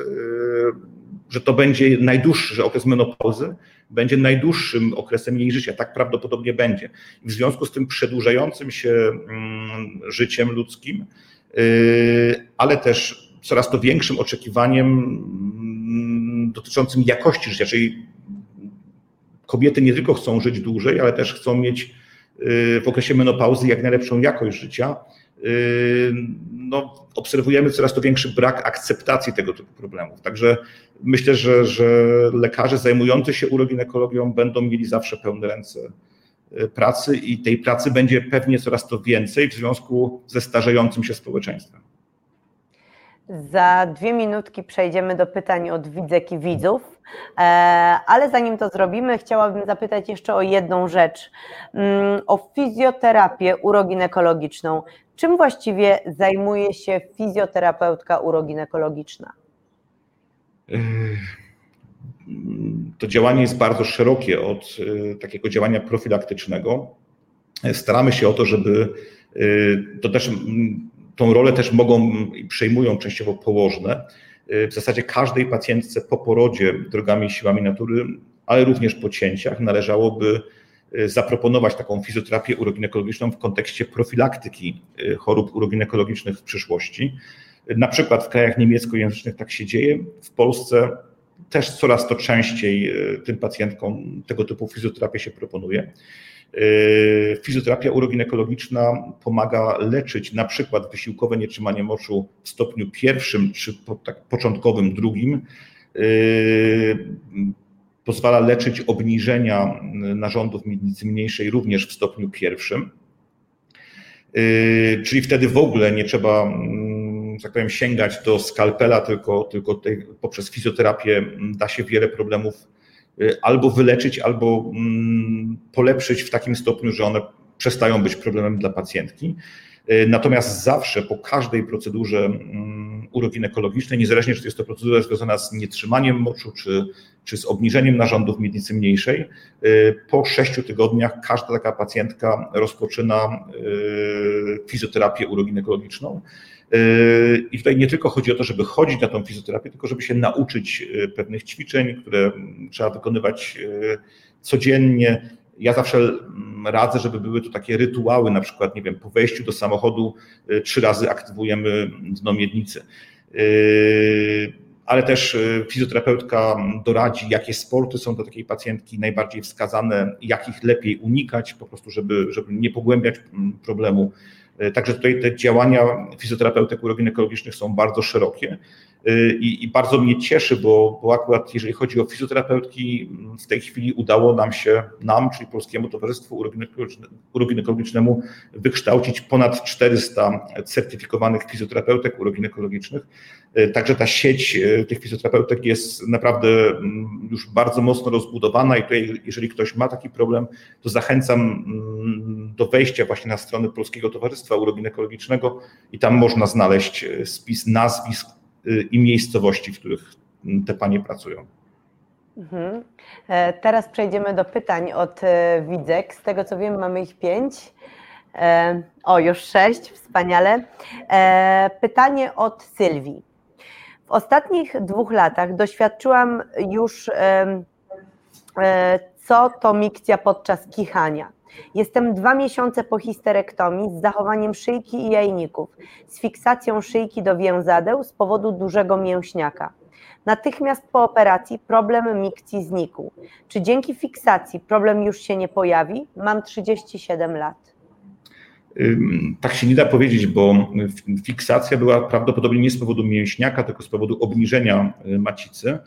że to będzie najdłuższy, że okres menopauzy będzie najdłuższym okresem jej życia. Tak prawdopodobnie będzie. I w związku z tym przedłużającym się mm, życiem ludzkim, ale też coraz to większym oczekiwaniem mm, dotyczącym jakości życia, czyli kobiety nie tylko chcą żyć dłużej, ale też chcą mieć y, w okresie menopauzy jak najlepszą jakość życia. Y, no, obserwujemy coraz to większy brak akceptacji tego typu problemów. Także myślę, że, że lekarze zajmujący się uroginekologią będą mieli zawsze pełne ręce y, pracy i tej pracy będzie pewnie coraz to więcej w związku ze starzejącym się społeczeństwem. Za dwie minutki przejdziemy do pytań od widzek i widzów, e, ale zanim to zrobimy, chciałabym zapytać jeszcze o jedną rzecz, mm, o fizjoterapię uroginekologiczną. Czym właściwie zajmuje się fizjoterapeutka uroginekologiczna? To działanie jest bardzo szerokie od e, takiego działania profilaktycznego. Staramy się o to, żeby e, to też tą rolę też mogą i przejmują częściowo położne. W zasadzie każdej pacjentce po porodzie drogami siłami natury, ale również po cięciach należałoby zaproponować taką fizjoterapię uroginekologiczną w kontekście profilaktyki chorób uroginekologicznych w przyszłości. Na przykład w krajach niemieckojęzycznych tak się dzieje. W Polsce też coraz to częściej e, tym pacjentkom tego typu fizjoterapię się proponuje. Yy, fizjoterapia uroginekologiczna pomaga leczyć na przykład wysiłkowe nietrzymanie moczu w stopniu pierwszym czy tak początkowym drugim. Yy, pozwala leczyć obniżenia narządów miednicy mniejszej również w stopniu pierwszym. Czyli wtedy w ogóle nie trzeba, mm, tak powiem, sięgać do skalpela, tylko, tylko poprzez fizjoterapię da się wiele problemów Y, albo wyleczyć, albo mm, polepszyć w takim stopniu, że one przestają być problemem dla pacjentki. Y, natomiast zawsze po każdej procedurze mm, uroginekologicznej, niezależnie czy jest to procedura związana z nietrzymaniem moczu, czy, czy z obniżeniem narządów miednicy mniejszej, y, po sześciu tygodniach każda taka pacjentka rozpoczyna fizjoterapię uroginekologiczną. I tutaj nie tylko chodzi o to, żeby chodzić na tą fizjoterapię, tylko żeby się nauczyć e, pewnych ćwiczeń, które trzeba wykonywać e, codziennie. Ja zawsze mm, radzę, żeby były to takie rytuały, na przykład, nie wiem, po wejściu do samochodu trzy razy aktywujemy dno miednicy. Ale też fizjoterapeutka doradzi, jakie sporty są dla takiej pacjentki najbardziej wskazane, jakich lepiej unikać, po prostu, żeby, żeby nie pogłębiać mm, problemu. Także tutaj te działania fizjoterapeutek uroginekologicznych są bardzo szerokie i, i, bardzo mnie cieszy, bo, bo akurat jeżeli chodzi o fizjoterapeutki, w tej chwili udało nam się, nam, czyli Polskiemu Towarzystwu Uroginekologicznemu, wykształcić ponad 400 certyfikowanych fizjoterapeutek uroginekologicznych. E, także ta sieć tych fizjoterapeutek jest naprawdę mm, już bardzo mocno rozbudowana i tutaj, jeżeli ktoś ma taki problem, to zachęcam mm, do wejścia właśnie na stronę Polskiego Towarzystwa Uroginekologicznego i tam można znaleźć spis nazwisk i miejscowości, w których te panie pracują. Mhm. E, teraz przejdziemy do pytań od e, widzek. Z tego co wiem, mamy ich pięć. E, o, już sześć, wspaniale. Pytanie od Sylwii. W ostatnich dwóch latach doświadczyłam już, co to mikcja podczas kichania. Jestem dwa miesiące po histerektomii z zachowaniem szyjki i jajników, z fiksacją szyjki do więzadeł z powodu dużego mięśniaka. Natychmiast po operacji problem mikcji znikł. Czy dzięki fiksacji problem już się nie pojawi? Mam 37 lat. Tak się nie da powiedzieć, bo fiksacja była prawdopodobnie nie z powodu mięśniaka, tylko z powodu obniżenia y, macicy.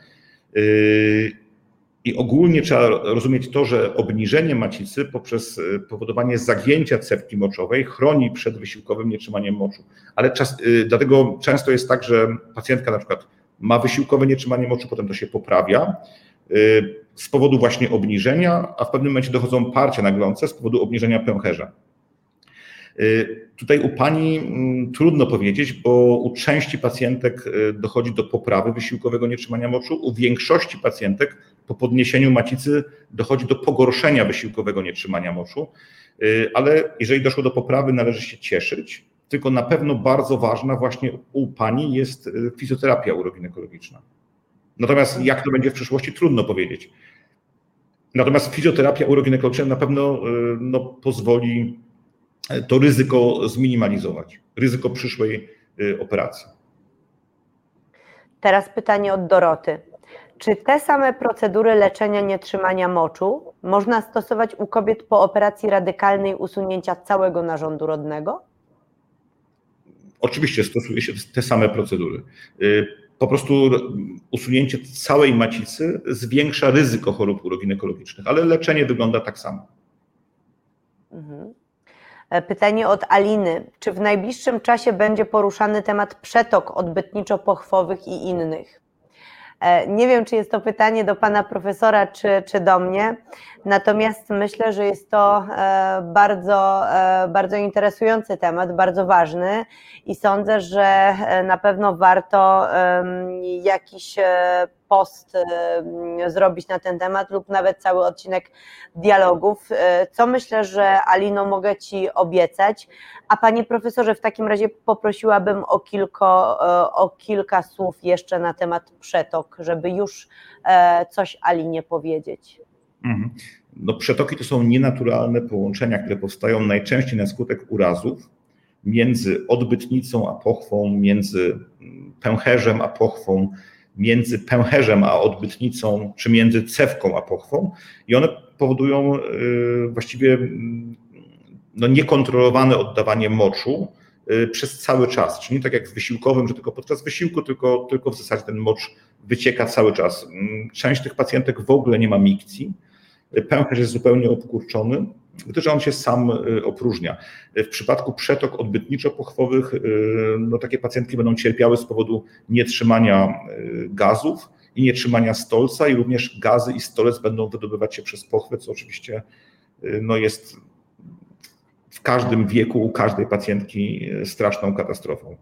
Y, I ogólnie trzeba rozumieć to, że obniżenie macicy poprzez y, powodowanie zagięcia cewki moczowej chroni przed wysiłkowym nietrzymaniem moczu. Ale czas, dlatego często jest tak, że pacjentka na przykład ma wysiłkowe nietrzymanie moczu, potem to się poprawia y, z powodu właśnie obniżenia, a w pewnym momencie dochodzą parcia naglące z powodu obniżenia pęcherza. Y, tutaj u Pani mm, trudno powiedzieć, bo u części pacjentek y, dochodzi do poprawy wysiłkowego nietrzymania moczu, u większości pacjentek po podniesieniu macicy dochodzi do pogorszenia wysiłkowego nietrzymania moczu, ale jeżeli doszło do poprawy, należy się cieszyć, tylko na pewno bardzo ważna właśnie u Pani jest y, fizjoterapia uroginekologiczna. Natomiast jak to będzie w przyszłości, trudno powiedzieć. Natomiast fizjoterapia uroginekologiczna na pewno y, no, pozwoli y, to ryzyko zminimalizować, ryzyko przyszłej operacji. Teraz pytanie od Doroty. Czy te same procedury leczenia nietrzymania moczu można stosować u kobiet po operacji radykalnej usunięcia całego narządu rodnego? Oczywiście stosuje się te same procedury. Y, po prostu usunięcie całej macicy zwiększa ryzyko chorób uroginekologicznych, ale leczenie wygląda tak samo. Mhm. E, pytanie od Aliny. Czy w najbliższym czasie będzie poruszany temat przetok odbytniczo-pochwowych i innych? E, nie wiem, czy jest to pytanie do pana profesora, czy, czy do mnie, natomiast myślę, że jest to e, bardzo, e, bardzo interesujący temat, bardzo ważny i sądzę, że na pewno warto jakiś post zrobić na ten temat lub nawet cały odcinek dialogów, co myślę, że Alino mogę Ci obiecać. A Panie Profesorze, w takim razie poprosiłabym o, kilko, o kilka słów jeszcze na temat przetok, żeby już e, coś Alinie powiedzieć. Mhm. No, przetoki to są nienaturalne połączenia, które powstają najczęściej na skutek urazów między odbytnicą a pochwą, między pęcherzem a pochwą, między pęcherzem a odbytnicą, czy między cewką a pochwą i one powodują y, właściwie mm, no, niekontrolowane oddawanie moczu y, przez cały czas. Czyli nie tak jak w wysiłkowym, że tylko podczas wysiłku, tylko, tylko w zasadzie ten mocz wycieka cały czas. Mm, część tych pacjentek w ogóle nie ma mikcji. Pęcherz jest zupełnie obkurczony gdyż on się sam y, opróżnia. W przypadku przetok odbytniczo-pochwowych y, no, takie pacjentki będą cierpiały z powodu nietrzymania y, gazów i nietrzymania stolca i również gazy i stolec będą wydobywać się przez pochwę, co oczywiście no, jest w każdym wieku, u każdej pacjentki straszną katastrofą.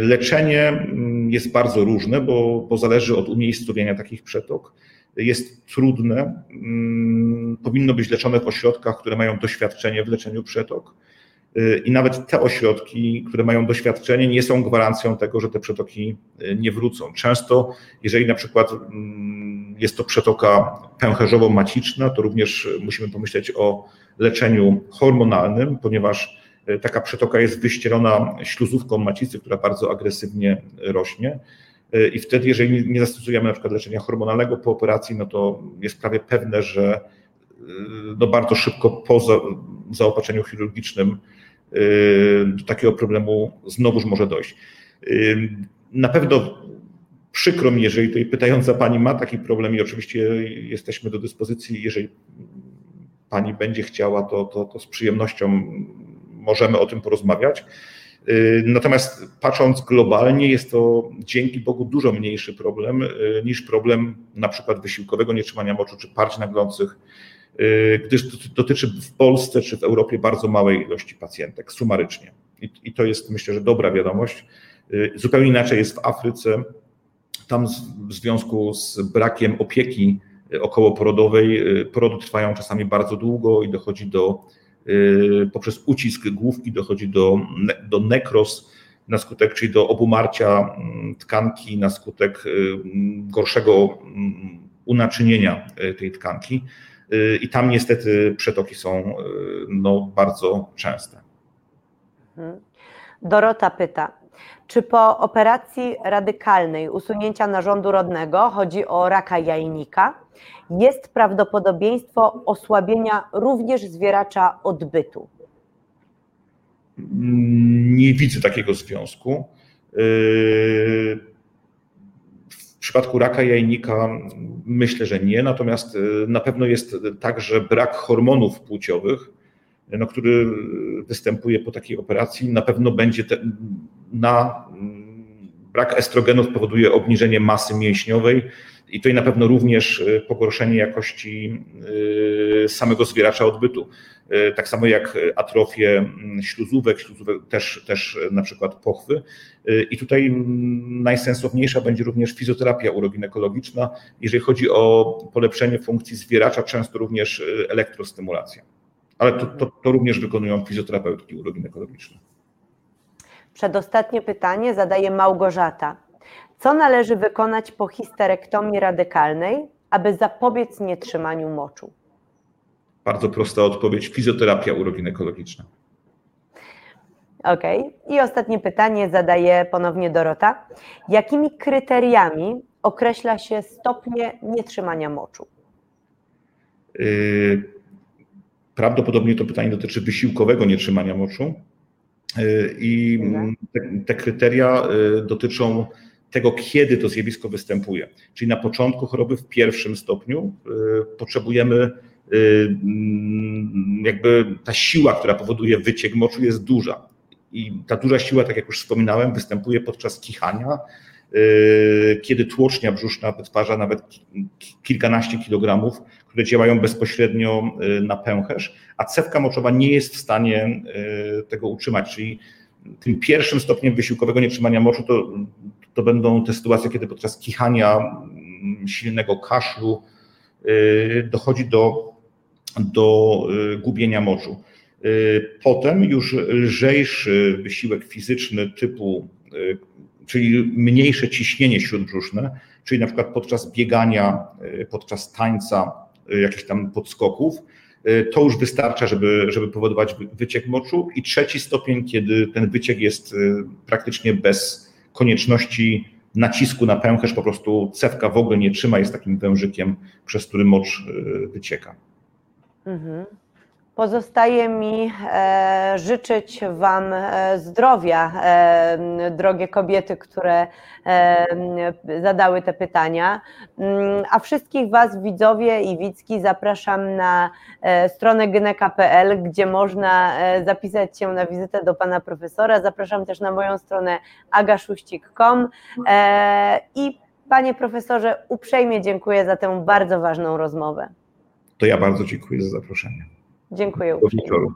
Leczenie mm, jest bardzo różne, bo, bo zależy od umiejscowienia takich przetok jest trudne, mm, powinno być leczone w ośrodkach, które mają doświadczenie w leczeniu przetok. Y, I nawet te ośrodki, które mają doświadczenie, nie są gwarancją tego, że te przetoki y, nie wrócą. Często, jeżeli na przykład mm, jest to przetoka pęcherzowo-maciczna, to również musimy pomyśleć o leczeniu hormonalnym, ponieważ y, taka przetoka jest wyścielona śluzówką macicy, która bardzo agresywnie rośnie. Y, I wtedy, jeżeli nie zastosujemy na przykład leczenia hormonalnego po operacji, no to jest prawie pewne, że y, no bardzo szybko po zaopatrzeniu chirurgicznym y, do takiego problemu znowuż może dojść. Na pewno przykro mi, jeżeli tutaj pytająca pani ma taki problem i oczywiście jesteśmy do dyspozycji, jeżeli pani będzie chciała, to, to, to z przyjemnością możemy o tym porozmawiać. Y, natomiast patrząc globalnie, jest to dzięki Bogu dużo mniejszy problem y, niż problem na przykład wysiłkowego nietrzymania moczu czy parć naglących, y, gdyż dotyczy w Polsce czy w Europie bardzo małej ilości pacjentek, sumarycznie. I, I, to jest myślę, że dobra wiadomość. Zupełnie inaczej jest w Afryce tam w związku z brakiem opieki okołoporodowej porody trwają czasami bardzo długo i dochodzi do, poprzez ucisk główki dochodzi do, do nekros, na skutek, czyli do obumarcia mm, tkanki na skutek gorszego mm, unaczynienia tej tkanki. I tam niestety przetoki są no, bardzo częste. Mhm. Dorota pyta, czy po operacji radykalnej usunięcia narządu rodnego, chodzi o raka jajnika, jest prawdopodobieństwo osłabienia również zwieracza odbytu? Nie widzę takiego związku. W przypadku raka jajnika myślę, że nie, natomiast na pewno jest tak, że brak hormonów płciowych no, który występuje po takiej operacji, na pewno będzie te, na brak estrogenu spowoduje obniżenie masy mięśniowej i to na pewno również y, pogorszenie jakości y, samego zwieracza odbytu. Y, tak samo jak atrofię mm, śluzówek, śluzówek też, też na przykład pochwy. I tutaj mm, najsensowniejsza będzie również fizjoterapia uroginekologiczna. Jeżeli chodzi o polepszenie funkcji zwieracza, często również elektrostymulacja ale to, to, to również wykonują fizjoterapeutki uroginekologiczne. Przedostatnie pytanie zadaje Małgorzata. Co należy wykonać po histerektomii radykalnej, aby zapobiec nietrzymaniu moczu? Bardzo prosta odpowiedź: fizjoterapia uroginekologiczna. Okej. Okay. I ostatnie pytanie zadaje ponownie Dorota. Jakimi kryteriami określa się stopnie nietrzymania moczu? Yy, Prawdopodobnie to pytanie dotyczy wysiłkowego nietrzymania moczu. Y, I te, te, kryteria y, dotyczą tego, kiedy to zjawisko występuje. Czyli na początku choroby, w pierwszym stopniu, y, potrzebujemy, mm, jakby ta siła, która powoduje wyciek moczu, jest duża. I ta duża siła, tak jak już wspominałem, występuje podczas kichania, kiedy tłocznia brzuszna wytwarza nawet kilkanaście kilogramów które działają bezpośrednio y, na pęcherz, a cewka moczowa nie jest w stanie y, tego utrzymać, czyli tym pierwszym stopniem wysiłkowego nietrzymania moczu to, to będą te sytuacje, kiedy podczas kichania, mm, silnego kaszlu y, dochodzi do, do gubienia moczu. Potem już lżejszy wysiłek fizyczny typu, czyli mniejsze ciśnienie śródbrzuszne, czyli na przykład podczas biegania, podczas tańca, Y, jakichś tam podskoków, y, to już wystarcza, żeby, żeby powodować wyciek moczu. I trzeci stopień, kiedy ten wyciek jest y, praktycznie bez konieczności nacisku na pęcherz, po prostu cewka w ogóle nie trzyma, jest takim wężykiem, przez który mocz wycieka. Mhm. Pozostaje mi e, życzyć Wam e, zdrowia, e, drogie kobiety, które zadały te pytania. Mm, a wszystkich Was, widzowie i widzki, zapraszam na stronę gyneka.pl, gdzie można zapisać się na wizytę do Pana Profesora. Zapraszam też na moją stronę agaszuścik.com i Panie Profesorze, uprzejmie dziękuję za tę bardzo ważną rozmowę. To ja bardzo dziękuję za zaproszenie. Dziękuję. Do wieczoru.